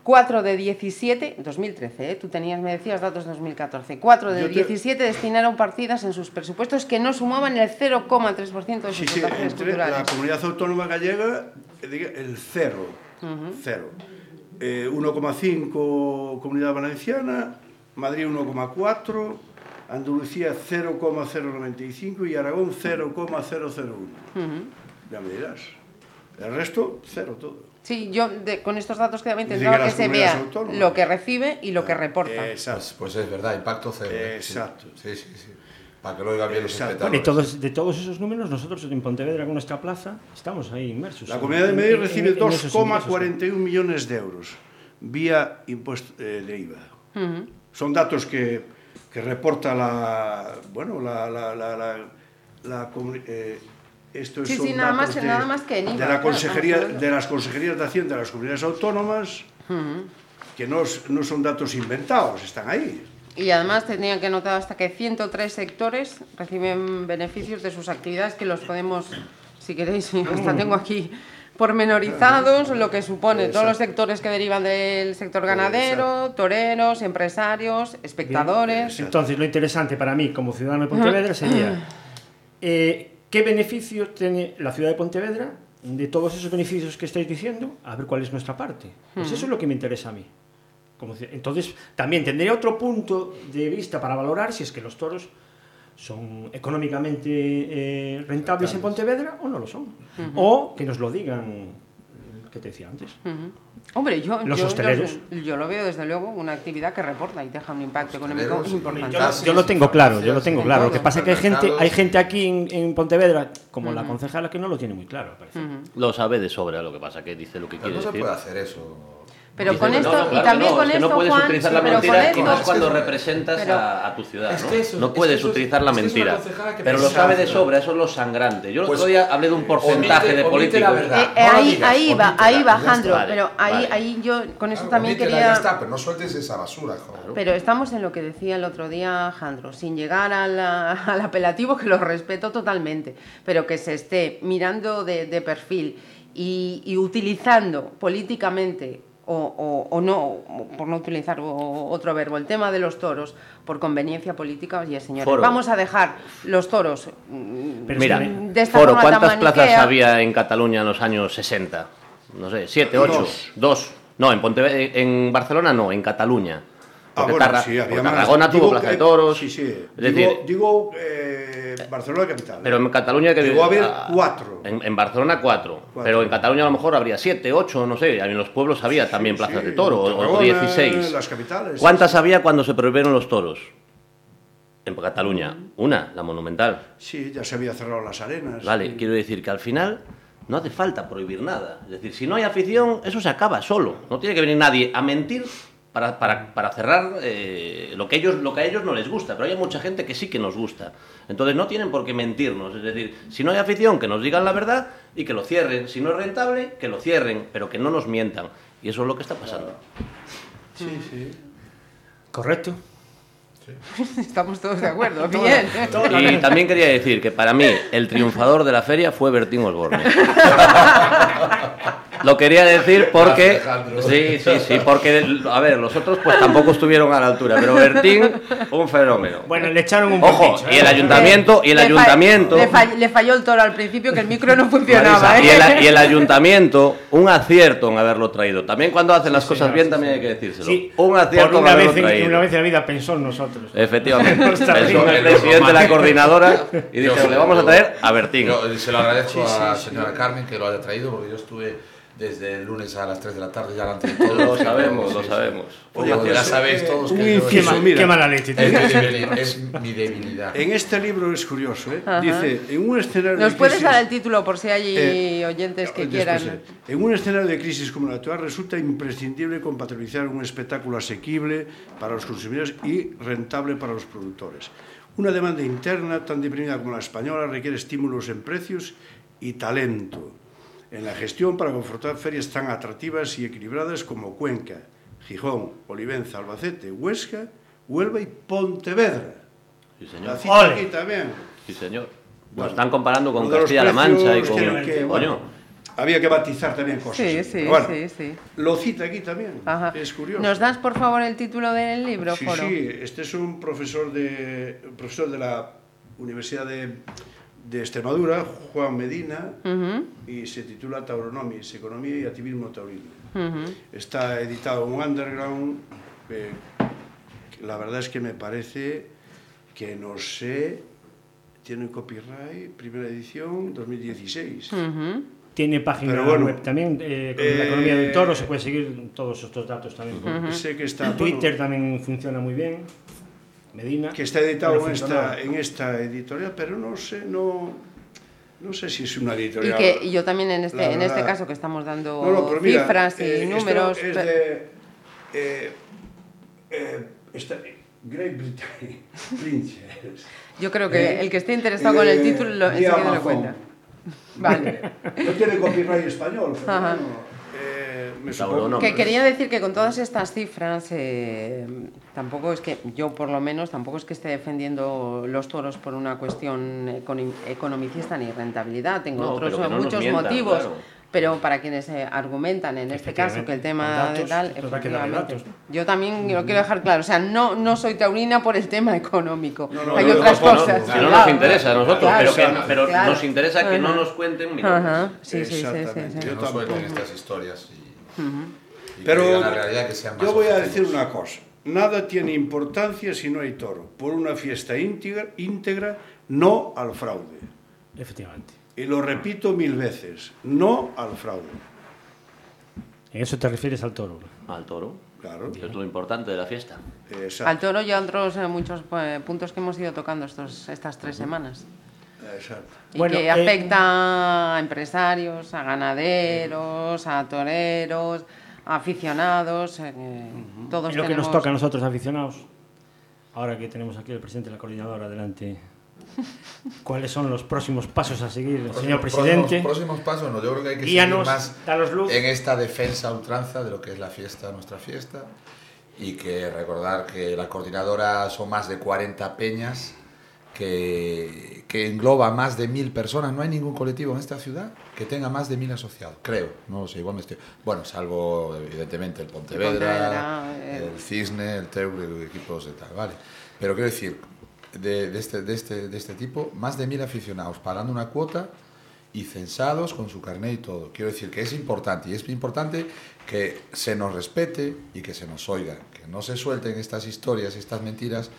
Speaker 2: 4 de 17, 2013, ¿eh? tú tenías, me decías datos 2014, 4 de
Speaker 3: te-
Speaker 2: 17 destinaron partidas en sus presupuestos que no sumaban el 0,3% de sus
Speaker 3: Sí, sí, entre la comunidad autónoma gallega, eh, el cero. Cero. Eh, 1,5 comunidad valenciana, Madrid 1,4, Andalucía 0,095 y Aragón 0,001. Ya me dirás. El resto, cero todo.
Speaker 2: Sí, yo de- con estos datos que también intentaba
Speaker 3: que
Speaker 2: se vea
Speaker 3: autónomas.
Speaker 2: lo que recibe y lo que reporta.
Speaker 3: Exacto.
Speaker 6: Pues, pues es verdad, impacto cero. ¿eh?
Speaker 3: Exacto.
Speaker 6: Sí, sí, sí. Para que lo oigan bien los espectadores.
Speaker 5: todos, de todos esos números, nosotros en Pontevedra, con nuestra plaza, estamos ahí inmersos.
Speaker 3: La Comunidad de Madrid recibe
Speaker 5: en esos ingresos.
Speaker 3: 2,41 millones de euros vía impuesto eh, de IVA. Son datos que, que reporta la bueno la, la, la, la, eh, estos
Speaker 2: Sí, sí, nada más
Speaker 3: de,
Speaker 2: nada más que en IVA,
Speaker 3: de la
Speaker 2: claro,
Speaker 3: consejería
Speaker 2: hablando.
Speaker 3: de las consejerías de Hacienda de las comunidades autónomas que no, no son datos inventados están ahí.
Speaker 2: Y además tenían que notar hasta que 103 sectores reciben beneficios de sus actividades que los podemos, si queréis, hasta tengo aquí pormenorizados, lo que supone todos los sectores que derivan del sector ganadero, toreros, empresarios, espectadores.
Speaker 5: Entonces, lo interesante para mí como ciudadano de Pontevedra sería eh, ¿qué beneficios tiene la ciudad de Pontevedra de todos esos beneficios que estáis diciendo? A ver cuál es nuestra parte. Pues eso es lo que me interesa a mí. Como entonces, también tendría otro punto de vista para valorar si es que los toros son económicamente eh, rentables en Pontevedra o no lo son. O que nos lo digan, que te decía antes.
Speaker 2: Ujú. Hombre, yo,
Speaker 5: Los
Speaker 2: yo,
Speaker 5: hosteleros.
Speaker 2: yo- yo lo veo desde luego una actividad que reporta y deja un impacto económico importante.
Speaker 5: Yo, lo-
Speaker 6: Taxis,
Speaker 5: yo lo tengo claro, yo lo tengo
Speaker 6: en
Speaker 5: claro. Lo que pasa es que hay gente, hay gente aquí en, en Pontevedra, como la concejala, que no lo tiene muy claro. parece.
Speaker 4: Lo sabe de sobra, lo que pasa que dice lo que
Speaker 6: Pero
Speaker 4: quiere
Speaker 6: no se
Speaker 4: decir.
Speaker 6: puede hacer eso.
Speaker 2: Pero
Speaker 4: Dice
Speaker 2: con esto,
Speaker 4: no, no,
Speaker 2: y también
Speaker 4: no,
Speaker 2: con
Speaker 4: es que
Speaker 2: esto,
Speaker 4: no puedes
Speaker 2: Juan,
Speaker 4: utilizar
Speaker 2: sí,
Speaker 4: la mentira y
Speaker 2: esto-
Speaker 4: más cuando
Speaker 6: Pero-
Speaker 4: representas
Speaker 2: pero-
Speaker 4: a, a tu ciudad.
Speaker 6: Es
Speaker 4: ¿no?
Speaker 6: que eso-
Speaker 4: no
Speaker 6: es que
Speaker 4: puedes
Speaker 6: es-
Speaker 4: utilizar la
Speaker 6: es que es una
Speaker 4: mentira. Pero lo sabe de sobra, eso es lo sangrante. Yo el
Speaker 6: Pues,
Speaker 4: otro día hablé de un porcentaje
Speaker 6: omite-
Speaker 4: de políticos.
Speaker 2: Eh, eh, ahí,
Speaker 6: digas,
Speaker 2: ahí va, ahí va. Jandro,
Speaker 4: Vale,
Speaker 2: pero ahí,
Speaker 4: vale.
Speaker 2: ahí yo con eso
Speaker 6: Claro,
Speaker 2: también quería...
Speaker 6: Ya está, pero no sueltes esa basura, joder.
Speaker 2: Pero estamos en lo que decía el otro día Jandro, sin llegar a la- al apelativo, que lo respeto totalmente, pero que se esté mirando de, de perfil y, y utilizando políticamente, o, o- o no, por no utilizar o- otro verbo, el tema de los toros por conveniencia política, oye señores,
Speaker 4: Foro.
Speaker 2: vamos a dejar los toros mm,
Speaker 5: Pero
Speaker 4: Mira,
Speaker 2: de esta
Speaker 4: Foro,
Speaker 2: forma tan
Speaker 4: ¿cuántas plazas había en Cataluña en los años 60? No sé, ¿siete, ocho?
Speaker 3: Dos.
Speaker 4: Dos. No, en, Pontevedra, en Barcelona no, en Cataluña.
Speaker 3: Ah, bueno,
Speaker 4: Tarra-
Speaker 3: sí, había
Speaker 4: porque. Tarragona tuvo
Speaker 3: Digo
Speaker 4: Plaza
Speaker 3: que-
Speaker 4: de Toros.
Speaker 3: Sí, sí.
Speaker 4: Es
Speaker 3: digo,
Speaker 4: decir,
Speaker 3: digo eh, Barcelona capital.
Speaker 4: pero en Cataluña que
Speaker 3: Llegó a haber cuatro.
Speaker 4: En, en Barcelona cuatro,
Speaker 3: Cuatro.
Speaker 4: Pero en Cataluña a lo mejor habría siete, ocho, no sé. En los pueblos había también plazas
Speaker 3: sí,
Speaker 4: de toro, o- o,
Speaker 3: Tarragona,
Speaker 4: 16.
Speaker 3: las capitales,
Speaker 4: ¿Cuántas había cuando se prohibieron los toros? En Cataluña. Una, la monumental.
Speaker 3: Sí, ya se había cerrado las arenas.
Speaker 4: Vale, quiero decir que al final no hace falta prohibir nada. Es decir, si no hay afición, eso se acaba solo. No tiene que venir nadie a mentir para, para- para cerrar eh, lo, que ellos, lo que a ellos no les gusta. Pero hay mucha gente que sí que nos gusta. Entonces no tienen por qué mentirnos. Es decir, si no hay afición, que nos digan la verdad y que lo cierren. Si no es rentable, que lo cierren, pero que no nos mientan. Y eso es lo que está pasando.
Speaker 3: Sí, sí.
Speaker 5: ¿Correcto?
Speaker 2: Estamos todos de acuerdo, bien.
Speaker 4: Y también quería decir que para mí el triunfador de la feria fue Bertín Osborne. Lo quería decir porque...
Speaker 6: Gracias.
Speaker 4: Sí, sí, sí, porque, a ver, los otros pues tampoco estuvieron a la altura, pero Bertín, un fenómeno.
Speaker 5: Bueno, le echaron un
Speaker 4: Ojo,
Speaker 5: bicho,
Speaker 4: y
Speaker 5: ¿eh?
Speaker 4: el ayuntamiento, y el
Speaker 2: Le
Speaker 4: ayuntamiento...
Speaker 2: Le, fall- le falló el toro al principio que el micro no funcionaba.
Speaker 4: Marisa, y,
Speaker 2: ¿eh?
Speaker 4: el, y el ayuntamiento, un acierto en haberlo traído. También cuando hacen las cosas
Speaker 5: señor,
Speaker 4: bien
Speaker 5: sí,
Speaker 4: también hay que decírselo.
Speaker 5: Sí,
Speaker 4: un acierto
Speaker 5: por
Speaker 4: en
Speaker 5: una
Speaker 4: haberlo
Speaker 5: vez, en,
Speaker 4: traído.
Speaker 5: una vez en la vida pensó en nosotros.
Speaker 4: Efectivamente. En
Speaker 5: bien.
Speaker 4: el presidente de la coordinadora y dijo, le vamos a traer a Bertín.
Speaker 6: Yo se lo agradezco
Speaker 3: Sí,
Speaker 6: a la
Speaker 3: sí, sí.
Speaker 6: señora Carmen que lo haya traído, porque yo estuve desde el lunes a las 3 de la tarde ya delante de todos.
Speaker 4: Lo sabemos,
Speaker 6: Sí,
Speaker 4: lo sabemos.
Speaker 6: Oye,
Speaker 3: Oye,
Speaker 6: ya
Speaker 3: pues,
Speaker 6: sabéis todos que
Speaker 5: Qué,
Speaker 3: inciso,
Speaker 5: ma-
Speaker 3: mira.
Speaker 5: qué mala leche.
Speaker 6: es, mi debilidad, es mi debilidad.
Speaker 3: En este libro es curioso, ¿eh?
Speaker 2: Ajá.
Speaker 3: Dice, en un escenario
Speaker 2: ¿Nos
Speaker 3: de
Speaker 2: puedes
Speaker 3: crisis-
Speaker 2: dar el título por si hay
Speaker 3: Eh,
Speaker 2: oyentes que
Speaker 3: Después,
Speaker 2: quieran?
Speaker 3: eh, En un escenario de crisis como el actual resulta imprescindible compatibilizar un espectáculo asequible para los consumidores y rentable para los productores. Una demanda interna tan deprimida como la española requiere estímulos en precios y talento en la gestión para confrontar ferias tan atractivas y equilibradas como Cuenca, Gijón, Olivenza, Albacete, Huesca, Huelva y Pontevedra.
Speaker 4: Sí,
Speaker 3: La
Speaker 4: señor.
Speaker 3: cita
Speaker 5: Ole.
Speaker 3: aquí también.
Speaker 4: Sí, señor. Nos
Speaker 3: Bueno,
Speaker 4: están comparando con
Speaker 3: Lo
Speaker 4: Castilla-La Mancha y con...
Speaker 3: que-
Speaker 4: Coño,
Speaker 3: bueno, había que batizar también cosas.
Speaker 2: Sí, sí,
Speaker 3: Bueno,
Speaker 2: sí, sí.
Speaker 3: Lo cita aquí también.
Speaker 2: Ajá.
Speaker 3: Es curioso.
Speaker 2: ¿Nos das, por favor, el título del libro,
Speaker 3: Sí,
Speaker 2: Foro?
Speaker 3: sí, este es un profesor de, un profesor de la Universidad de, de Extremadura, Juan Medina,
Speaker 2: Ujú,
Speaker 3: y se titula Tauronomies, Economía y Activismo Taurino.
Speaker 2: ujú.
Speaker 3: Está editado en un underground, eh, la verdad es que me parece que no sé, tiene copyright, primera edición, 2016.
Speaker 2: Ujú.
Speaker 5: Tiene página
Speaker 3: bueno,
Speaker 5: web también, eh, con la
Speaker 3: eh,
Speaker 5: economía del toro, se puede seguir todos estos datos también.
Speaker 3: Sé que está,
Speaker 5: En
Speaker 3: bueno,
Speaker 5: Twitter también funciona muy bien. Medina.
Speaker 3: que está editado en esta, en esta editorial, pero no sé, no, no sé si es una
Speaker 2: Y
Speaker 3: editorial.
Speaker 2: que y yo también en este, en este caso que estamos dando
Speaker 3: No, no, pero mira,
Speaker 2: cifras y
Speaker 3: eh,
Speaker 2: números.
Speaker 3: Es de. Eh, eh, esta- Great Britain. Princess.
Speaker 2: Yo creo que
Speaker 3: Eh,
Speaker 2: el que esté interesado con el título enseguida lo cuenta. Vale.
Speaker 3: No tiene copyright español, pero
Speaker 2: Ajá.
Speaker 3: bueno, me supongo.
Speaker 2: Que quería decir que con todas estas cifras, eh, tampoco es que, yo por lo menos, tampoco es que esté defendiendo los toros por una cuestión econo- economicista ni rentabilidad. Tengo
Speaker 4: No,
Speaker 2: otros
Speaker 4: no
Speaker 2: muchos
Speaker 4: mientan,
Speaker 2: motivos.
Speaker 4: claro.
Speaker 2: Pero para quienes eh, argumentan en este caso que el tema
Speaker 5: con
Speaker 2: de
Speaker 5: datos,
Speaker 2: tal, efectivamente.
Speaker 5: datos.
Speaker 2: Yo también lo quiero dejar claro. O sea, no, no soy taurina por el tema económico.
Speaker 3: no,
Speaker 2: Hay
Speaker 3: no,
Speaker 2: otras cosas.
Speaker 4: Si no nos interesa a nosotros,
Speaker 2: Claro,
Speaker 4: pero, que-
Speaker 2: claro,
Speaker 4: pero
Speaker 2: claro.
Speaker 4: nos interesa que no nos cuenten.
Speaker 2: Ajá, sí, sí, sí, sí,
Speaker 3: Exactamente.
Speaker 2: sí.
Speaker 6: Que
Speaker 3: Yo tampoco.
Speaker 6: estas historias y,
Speaker 3: Pero yo voy a decir una cosa. Nada tiene importancia si no hay toro. Por una fiesta íntegra, íntegra no al fraude.
Speaker 5: Efectivamente.
Speaker 3: Y lo repito mil veces, no al fraude.
Speaker 5: En eso te refieres al toro.
Speaker 4: Al toro.
Speaker 3: Claro.
Speaker 4: que es lo importante de la fiesta.
Speaker 3: Exacto.
Speaker 2: Al toro y a otros eh, muchos eh, puntos que hemos ido tocando estos, estas tres semanas.
Speaker 3: Exacto.
Speaker 2: Y
Speaker 5: Bueno,
Speaker 2: que
Speaker 5: eh,
Speaker 2: afecta a empresarios, a ganaderos, a toreros, a aficionados. eh, Todos
Speaker 5: Es lo que
Speaker 2: tenemos...
Speaker 5: nos toca a nosotros aficionados. Ahora que tenemos aquí al presidente de la coordinadora delante, ¿cuáles son los próximos pasos a seguir, señor
Speaker 6: Próximos-
Speaker 5: presidente?
Speaker 6: Próximos, próximos pasos, no, yo creo que hay que
Speaker 5: Guíanos,
Speaker 6: seguir más
Speaker 5: danos luz.
Speaker 6: en esta defensa a ultranza de lo que es la fiesta, nuestra fiesta, y que recordar que la coordinadora son más de 40 peñas que, que engloba más de mil personas. No hay ningún colectivo en esta ciudad que tenga más de mil asociados, creo. No sé, igual me estoy... Bueno, salvo evidentemente el Pontevedra,
Speaker 2: Pontevedra, eh.
Speaker 6: el Cisne, el Teur, equipos de tal, vale. Pero quiero decir, de, de este, de, este, de este tipo, más de mil aficionados pagando una cuota y censados con su carnet y todo. Quiero decir que es importante y es importante que se nos respete y que se nos oiga, que no se suelten estas historias y estas mentiras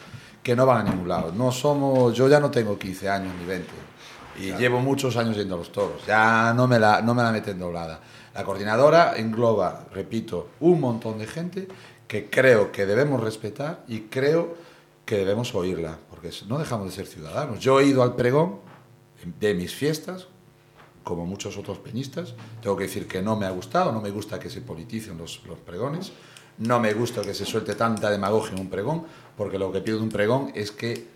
Speaker 6: que no van a ningún lado. No somos, yo ya no tengo 15 años ni 20 y llevo muchos años yendo a los toros, ya no me la, no me la meten doblada. La coordinadora engloba, repito, un montón de gente que creo que debemos respetar y creo que debemos oírla, porque no dejamos de ser ciudadanos. Yo he ido al pregón de mis fiestas, como muchos otros peñistas. Tengo que decir que no me ha gustado, no me gusta que se politicen los, los pregones, no me gusta que se suelte tanta demagogia en un pregón, porque lo que pido de un pregón es que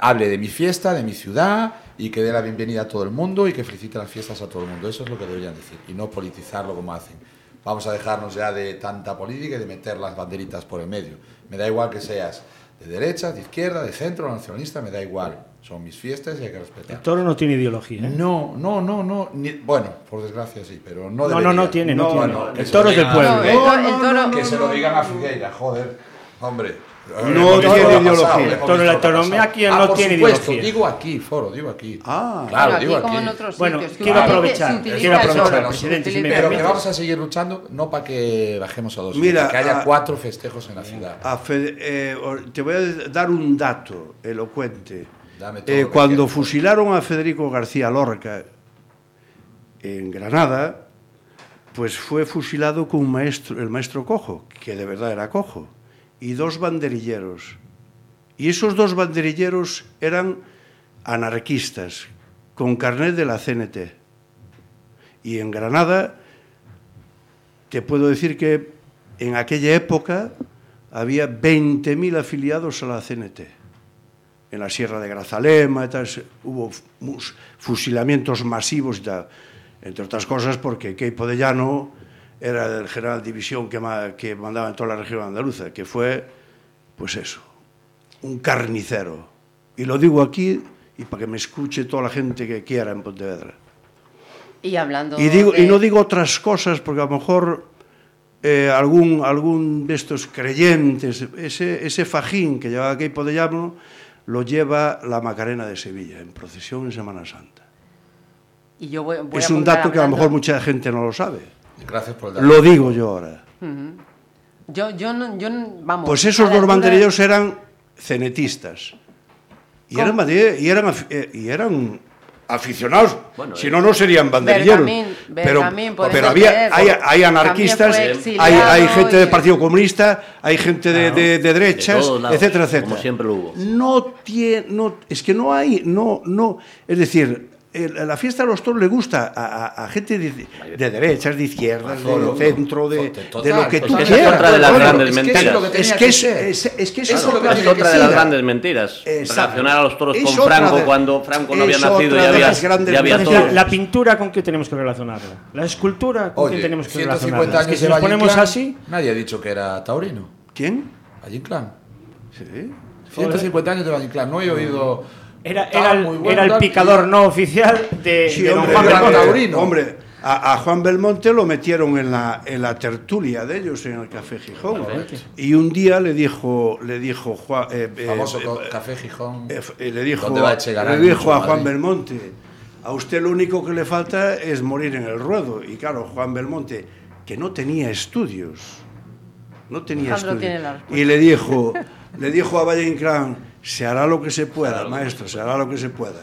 Speaker 6: hable de mi fiesta, de mi ciudad y que dé la bienvenida a todo el mundo y que felicite las fiestas a todo el mundo. Eso es lo que deberían decir y no politizarlo como hacen. Vamos a dejarnos ya de tanta política y de meter las banderitas por el medio. Me da igual que seas de derecha, de izquierda, de centro, nacionalista, me da igual. Son mis fiestas y hay que
Speaker 5: El
Speaker 6: respetar.
Speaker 5: toro no tiene ideología. ¿eh?
Speaker 6: No, no, no, no. ni- bueno, por desgracia sí, pero no
Speaker 5: No,
Speaker 6: debería.
Speaker 5: no, no tiene, no,
Speaker 3: No,
Speaker 5: tiene.
Speaker 3: no,
Speaker 6: que
Speaker 5: el toro es del pueblo.
Speaker 2: No, el, el toro...
Speaker 6: Que se lo digan a Figueira, joder. Hombre.
Speaker 3: No tiene ideología.
Speaker 5: Pero la autonomía aquí no
Speaker 6: Ah, por
Speaker 5: tiene
Speaker 6: supuesto,
Speaker 5: ideología.
Speaker 6: digo aquí, foro, digo aquí.
Speaker 3: Ah.
Speaker 6: claro, digo
Speaker 2: aquí como
Speaker 6: aquí.
Speaker 2: en otros
Speaker 5: Bueno,
Speaker 2: sitios.
Speaker 5: quiero aprovechar, quiero aprovechar, presidente, si me
Speaker 6: Pero que vamos a seguir luchando, no para que bajemos a dos,
Speaker 3: Mira,
Speaker 6: para que haya
Speaker 3: a-
Speaker 6: cuatro festejos en la ciudad.
Speaker 3: A Fede- eh, te voy a dar un dato elocuente.
Speaker 6: Dame todo
Speaker 3: Eh,
Speaker 6: que
Speaker 3: cuando
Speaker 6: quieras.
Speaker 3: fusilaron a Federico García Lorca en Granada, pues fue fusilado con un maestro, el maestro cojo, que de verdad era cojo, y dos banderilleros. Y esos dos banderilleros eran anarquistas, con carnet de la CNT. Y en Granada, te puedo decir que en aquella época había 20.000 afiliados a la CNT. En la Sierra de Grazalema hubo fusilamientos masivos. Entre otras cosas porque Queipo de Llano era el general división que, ma- que mandaba en toda la región andaluza, que fue, pues eso, un carnicero. Y lo digo aquí y para que me escuche toda la gente que quiera en Pontevedra.
Speaker 2: Y hablando
Speaker 3: Y, digo,
Speaker 2: de-
Speaker 3: y no digo otras cosas porque a lo mejor eh, algún, algún de estos creyentes, ese, ese fajín que llevaba Queipo de Llano, lo lleva la Macarena de Sevilla en procesión en Semana Santa.
Speaker 2: y yo voy- voy
Speaker 3: es
Speaker 2: a
Speaker 3: un dato que a lo mejor mucha gente no lo sabe.
Speaker 6: Gracias por el.
Speaker 3: Lo digo yo ahora.
Speaker 2: Yo, yo, no, yo vamos.
Speaker 3: Pues esos dos banderilleros eran cenetistas. Y
Speaker 2: ¿Cómo?
Speaker 3: eran, y, eran, afi- eh, y eran aficionados.
Speaker 4: Bueno,
Speaker 3: si
Speaker 4: eh,
Speaker 3: no, no serían banderilleros.
Speaker 2: Bergamín-
Speaker 3: pero
Speaker 2: Bergamín, podemos
Speaker 3: pero había, hay, hay anarquistas, hay, hay gente
Speaker 2: y-
Speaker 3: del Partido Comunista, hay gente de, de- de derechas,
Speaker 4: De lados,
Speaker 3: etcétera, etcétera.
Speaker 4: como siempre lo hubo.
Speaker 3: No tiene, no, es que no hay, no, no, es decir, la fiesta de los toros le gusta a, a- a gente de, de derechas, de izquierdas, de centro, de,
Speaker 6: total,
Speaker 3: de lo que tú
Speaker 4: esa es
Speaker 3: quieras.
Speaker 4: otra de las
Speaker 3: Bueno,
Speaker 4: grandes
Speaker 6: es
Speaker 4: mentiras.
Speaker 6: es que
Speaker 3: es que es,
Speaker 6: ser.
Speaker 3: es, es que
Speaker 6: Eso
Speaker 3: es
Speaker 6: que
Speaker 4: otra
Speaker 6: que
Speaker 4: de las grandes mentiras.
Speaker 3: Exacto.
Speaker 4: Relacionar a los toros
Speaker 3: Es
Speaker 4: con Franco
Speaker 3: de-
Speaker 4: cuando Franco no había nacido y había, ya había.
Speaker 5: La,
Speaker 4: toros.
Speaker 5: la pintura con qué tenemos que relacionarla. La escultura con
Speaker 6: Oye,
Speaker 5: qué tenemos que
Speaker 6: 150
Speaker 5: relacionarla. Es
Speaker 6: años
Speaker 5: que si
Speaker 6: de
Speaker 5: nos ponemos así,
Speaker 6: Nadie ha dicho que era taurino.
Speaker 3: ¿Quién?
Speaker 6: Valle Inclán.
Speaker 3: Sí.
Speaker 6: 150 años de Valle Inclán. No he oído.
Speaker 5: Era, era, el,
Speaker 6: bueno,
Speaker 5: era el picador
Speaker 6: y-
Speaker 5: no oficial de,
Speaker 3: Sí,
Speaker 5: de don
Speaker 3: hombre,
Speaker 5: Juan Belmonte.
Speaker 3: hombre, a, a Juan Belmonte lo metieron en la, en la tertulia de ellos en el Café Gijón. Y un día le dijo, le dijo Juan, eh, eh,
Speaker 6: Famoso
Speaker 3: eh,
Speaker 6: Café Gijón.
Speaker 3: eh, eh, le dijo,
Speaker 6: ¿Dónde va Echegaray?
Speaker 3: le dijo a Juan
Speaker 6: Madrid.
Speaker 3: Belmonte, a usted lo único que le falta es morir en el ruedo. Y claro, Juan Belmonte, que no tenía estudios, no tenía
Speaker 2: Alejandro
Speaker 3: estudios. Y le dijo, le dijo a Valle Inclán, se hará lo que se pueda, maestro, se hará lo que se pueda.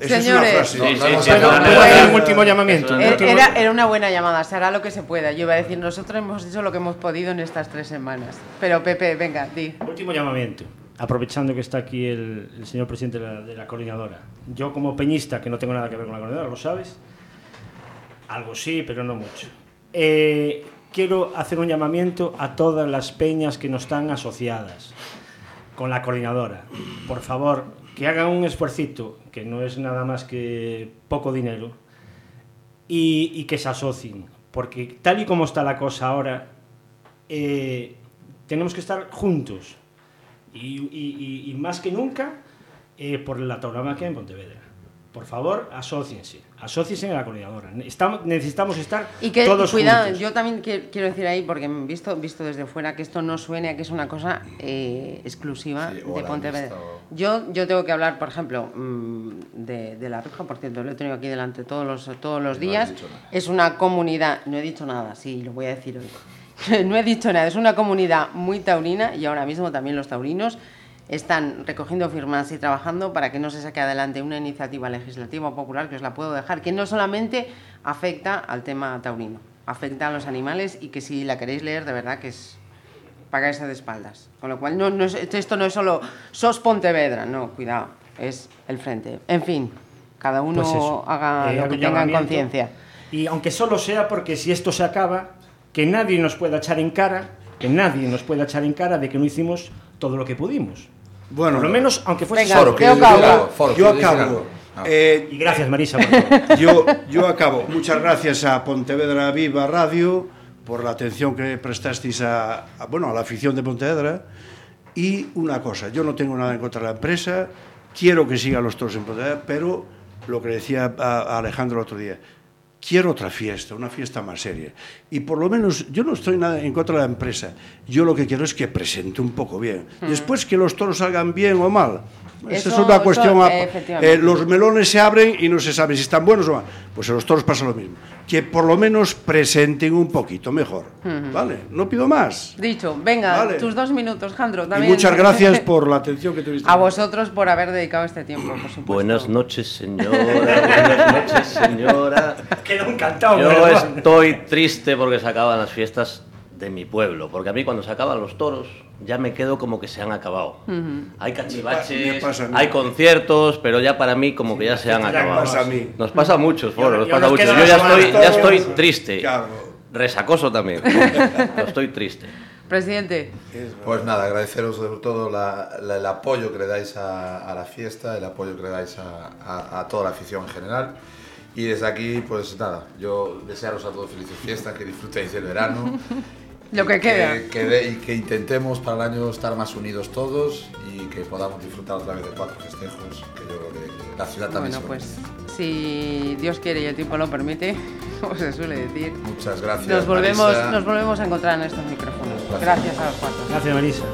Speaker 3: Esa
Speaker 2: Señores.
Speaker 3: es una frase.
Speaker 4: Sí, sí,
Speaker 6: no,
Speaker 4: sí,
Speaker 6: no,
Speaker 4: es
Speaker 6: no,
Speaker 4: una
Speaker 6: no,
Speaker 5: ¿Puedo
Speaker 6: no,
Speaker 5: hacer
Speaker 6: no,
Speaker 5: un último llamamiento?
Speaker 2: Era, era una buena llamada, se hará lo que se pueda. Yo iba a decir, nosotros hemos hecho lo que hemos podido en estas tres semanas. Pero Pepe, venga, di.
Speaker 5: Último llamamiento. Aprovechando que está aquí el, el señor presidente de la, de la coordinadora. Yo como peñista, que no tengo nada que ver con la coordinadora, lo sabes. Algo sí, pero no mucho. Eh, quiero hacer un llamamiento a todas las peñas que no están asociadas con la coordinadora. Por favor, que hagan un esfuercito, que no es nada más que poco dinero, y, que se asocien. Porque tal y como está la cosa ahora, eh, tenemos que estar juntos. Y, más que nunca, eh, por la tauromaquia en Pontevedra. Por favor, asóciense. Asóciense a la coordinadora. Estamos, necesitamos estar
Speaker 2: Y que,
Speaker 5: todos
Speaker 2: cuidado,
Speaker 5: juntos.
Speaker 2: yo también quiero decir ahí, porque visto, visto desde fuera, que esto no suene a que es una cosa eh, exclusiva
Speaker 6: Sí,
Speaker 2: de Pontevedra. Yo, yo tengo que hablar, por ejemplo, mm, de, de La Rioja, por cierto, lo he tenido aquí delante todos los, todos los
Speaker 6: No
Speaker 2: días. Es una comunidad, no he dicho nada, sí, lo voy a decir hoy. no he dicho nada, es una comunidad muy taurina y ahora mismo también los taurinos están recogiendo firmas y trabajando para que no se saque adelante una iniciativa legislativa popular que os la puedo dejar, que no solamente afecta al tema taurino, afecta a los animales y que si la queréis leer de verdad que es pagarse de espaldas. Con lo cual no, no es- esto no es solo sos Pontevedra, no, cuidado, es el frente. En fin, cada uno
Speaker 5: Pues
Speaker 2: haga
Speaker 5: Eh,
Speaker 2: lo que tenga en conciencia.
Speaker 5: Y aunque solo sea porque si esto se acaba, que nadie nos pueda echar en cara, que nadie nos pueda echar en cara de que no hicimos todo lo que pudimos.
Speaker 3: Bueno,
Speaker 5: Por lo menos, aunque fuese
Speaker 2: Venga.
Speaker 6: Foro,
Speaker 2: ¿qué
Speaker 6: ¿quieres
Speaker 2: acabo?
Speaker 6: Foro,
Speaker 3: yo
Speaker 6: ¿quieres decir
Speaker 3: acabo.
Speaker 6: Ah.
Speaker 3: Eh,
Speaker 5: Y gracias, Marisa. por todo.
Speaker 3: yo, yo acabo. Muchas gracias a Pontevedra Viva Radio por la atención que prestasteis a, a, bueno, a la afición de Pontevedra. Y una cosa, yo no tengo nada en contra de la empresa, quiero que sigan los toros en Pontevedra, pero lo que decía a, a Alejandro el otro día, quiero otra fiesta, una fiesta más seria. Y por lo menos, yo no estoy nada en contra de la empresa, yo lo que quiero es que presente un poco bien. Después que los toros salgan bien o mal, esa es
Speaker 2: Eso-
Speaker 3: una
Speaker 2: eso,
Speaker 3: cuestión... a-
Speaker 2: efectivamente.
Speaker 3: eh, los melones se abren y no se sabe si están buenos o mal. Pues en los toros pasa lo mismo. Que por lo menos presenten un poquito mejor. ¿Vale? No pido más.
Speaker 2: Dicho, venga,
Speaker 3: Vale.
Speaker 2: tus dos minutos, Jandro.
Speaker 3: Y
Speaker 2: También.
Speaker 3: muchas gracias por la atención que tuviste.
Speaker 2: A vosotros por haber dedicado este tiempo, por supuesto.
Speaker 4: Buenas noches, señora. Buenas noches, señora.
Speaker 5: Quedó encantado.
Speaker 4: Yo
Speaker 5: pero-
Speaker 4: estoy triste porque se acaban las fiestas de mi pueblo, porque a mí cuando se acaban los toros ya me quedo como que se han acabado. Hay
Speaker 3: Me
Speaker 4: cachivaches,
Speaker 3: pasa a mí.
Speaker 4: hay conciertos, pero ya para mí como que ya se han acabado.
Speaker 3: pasa a mí.
Speaker 4: Nos pasa a muchos, Foro, nos
Speaker 5: ya
Speaker 4: pasa muchos.
Speaker 5: queda
Speaker 4: Yo ya estoy,
Speaker 5: todos.
Speaker 4: ya estoy triste.
Speaker 3: Claro.
Speaker 4: Resacoso también. Pero estoy triste.
Speaker 2: Presidente,
Speaker 6: Pues nada, agradeceros sobre todo la- la- el apoyo que le dais a, a la fiesta, el apoyo que le dais a, a- a toda la afición en general. Y desde aquí, pues nada, yo desearos a todos felices fiestas, que disfrutéis del verano.
Speaker 2: Lo
Speaker 6: y
Speaker 2: que queda.
Speaker 6: que de- y que intentemos para el año estar más unidos todos y que podamos disfrutar otra vez de cuatro festejos, que yo creo que la ciudad también
Speaker 2: bueno, pues si Dios quiere y el tiempo lo permite, como se suele decir,
Speaker 6: Muchas gracias.
Speaker 2: nos volvemos,
Speaker 6: Marisa.
Speaker 2: nos volvemos a encontrar en estos micrófonos.
Speaker 6: Gracias.
Speaker 2: Gracias a los cuatro.
Speaker 5: Gracias, Marisa.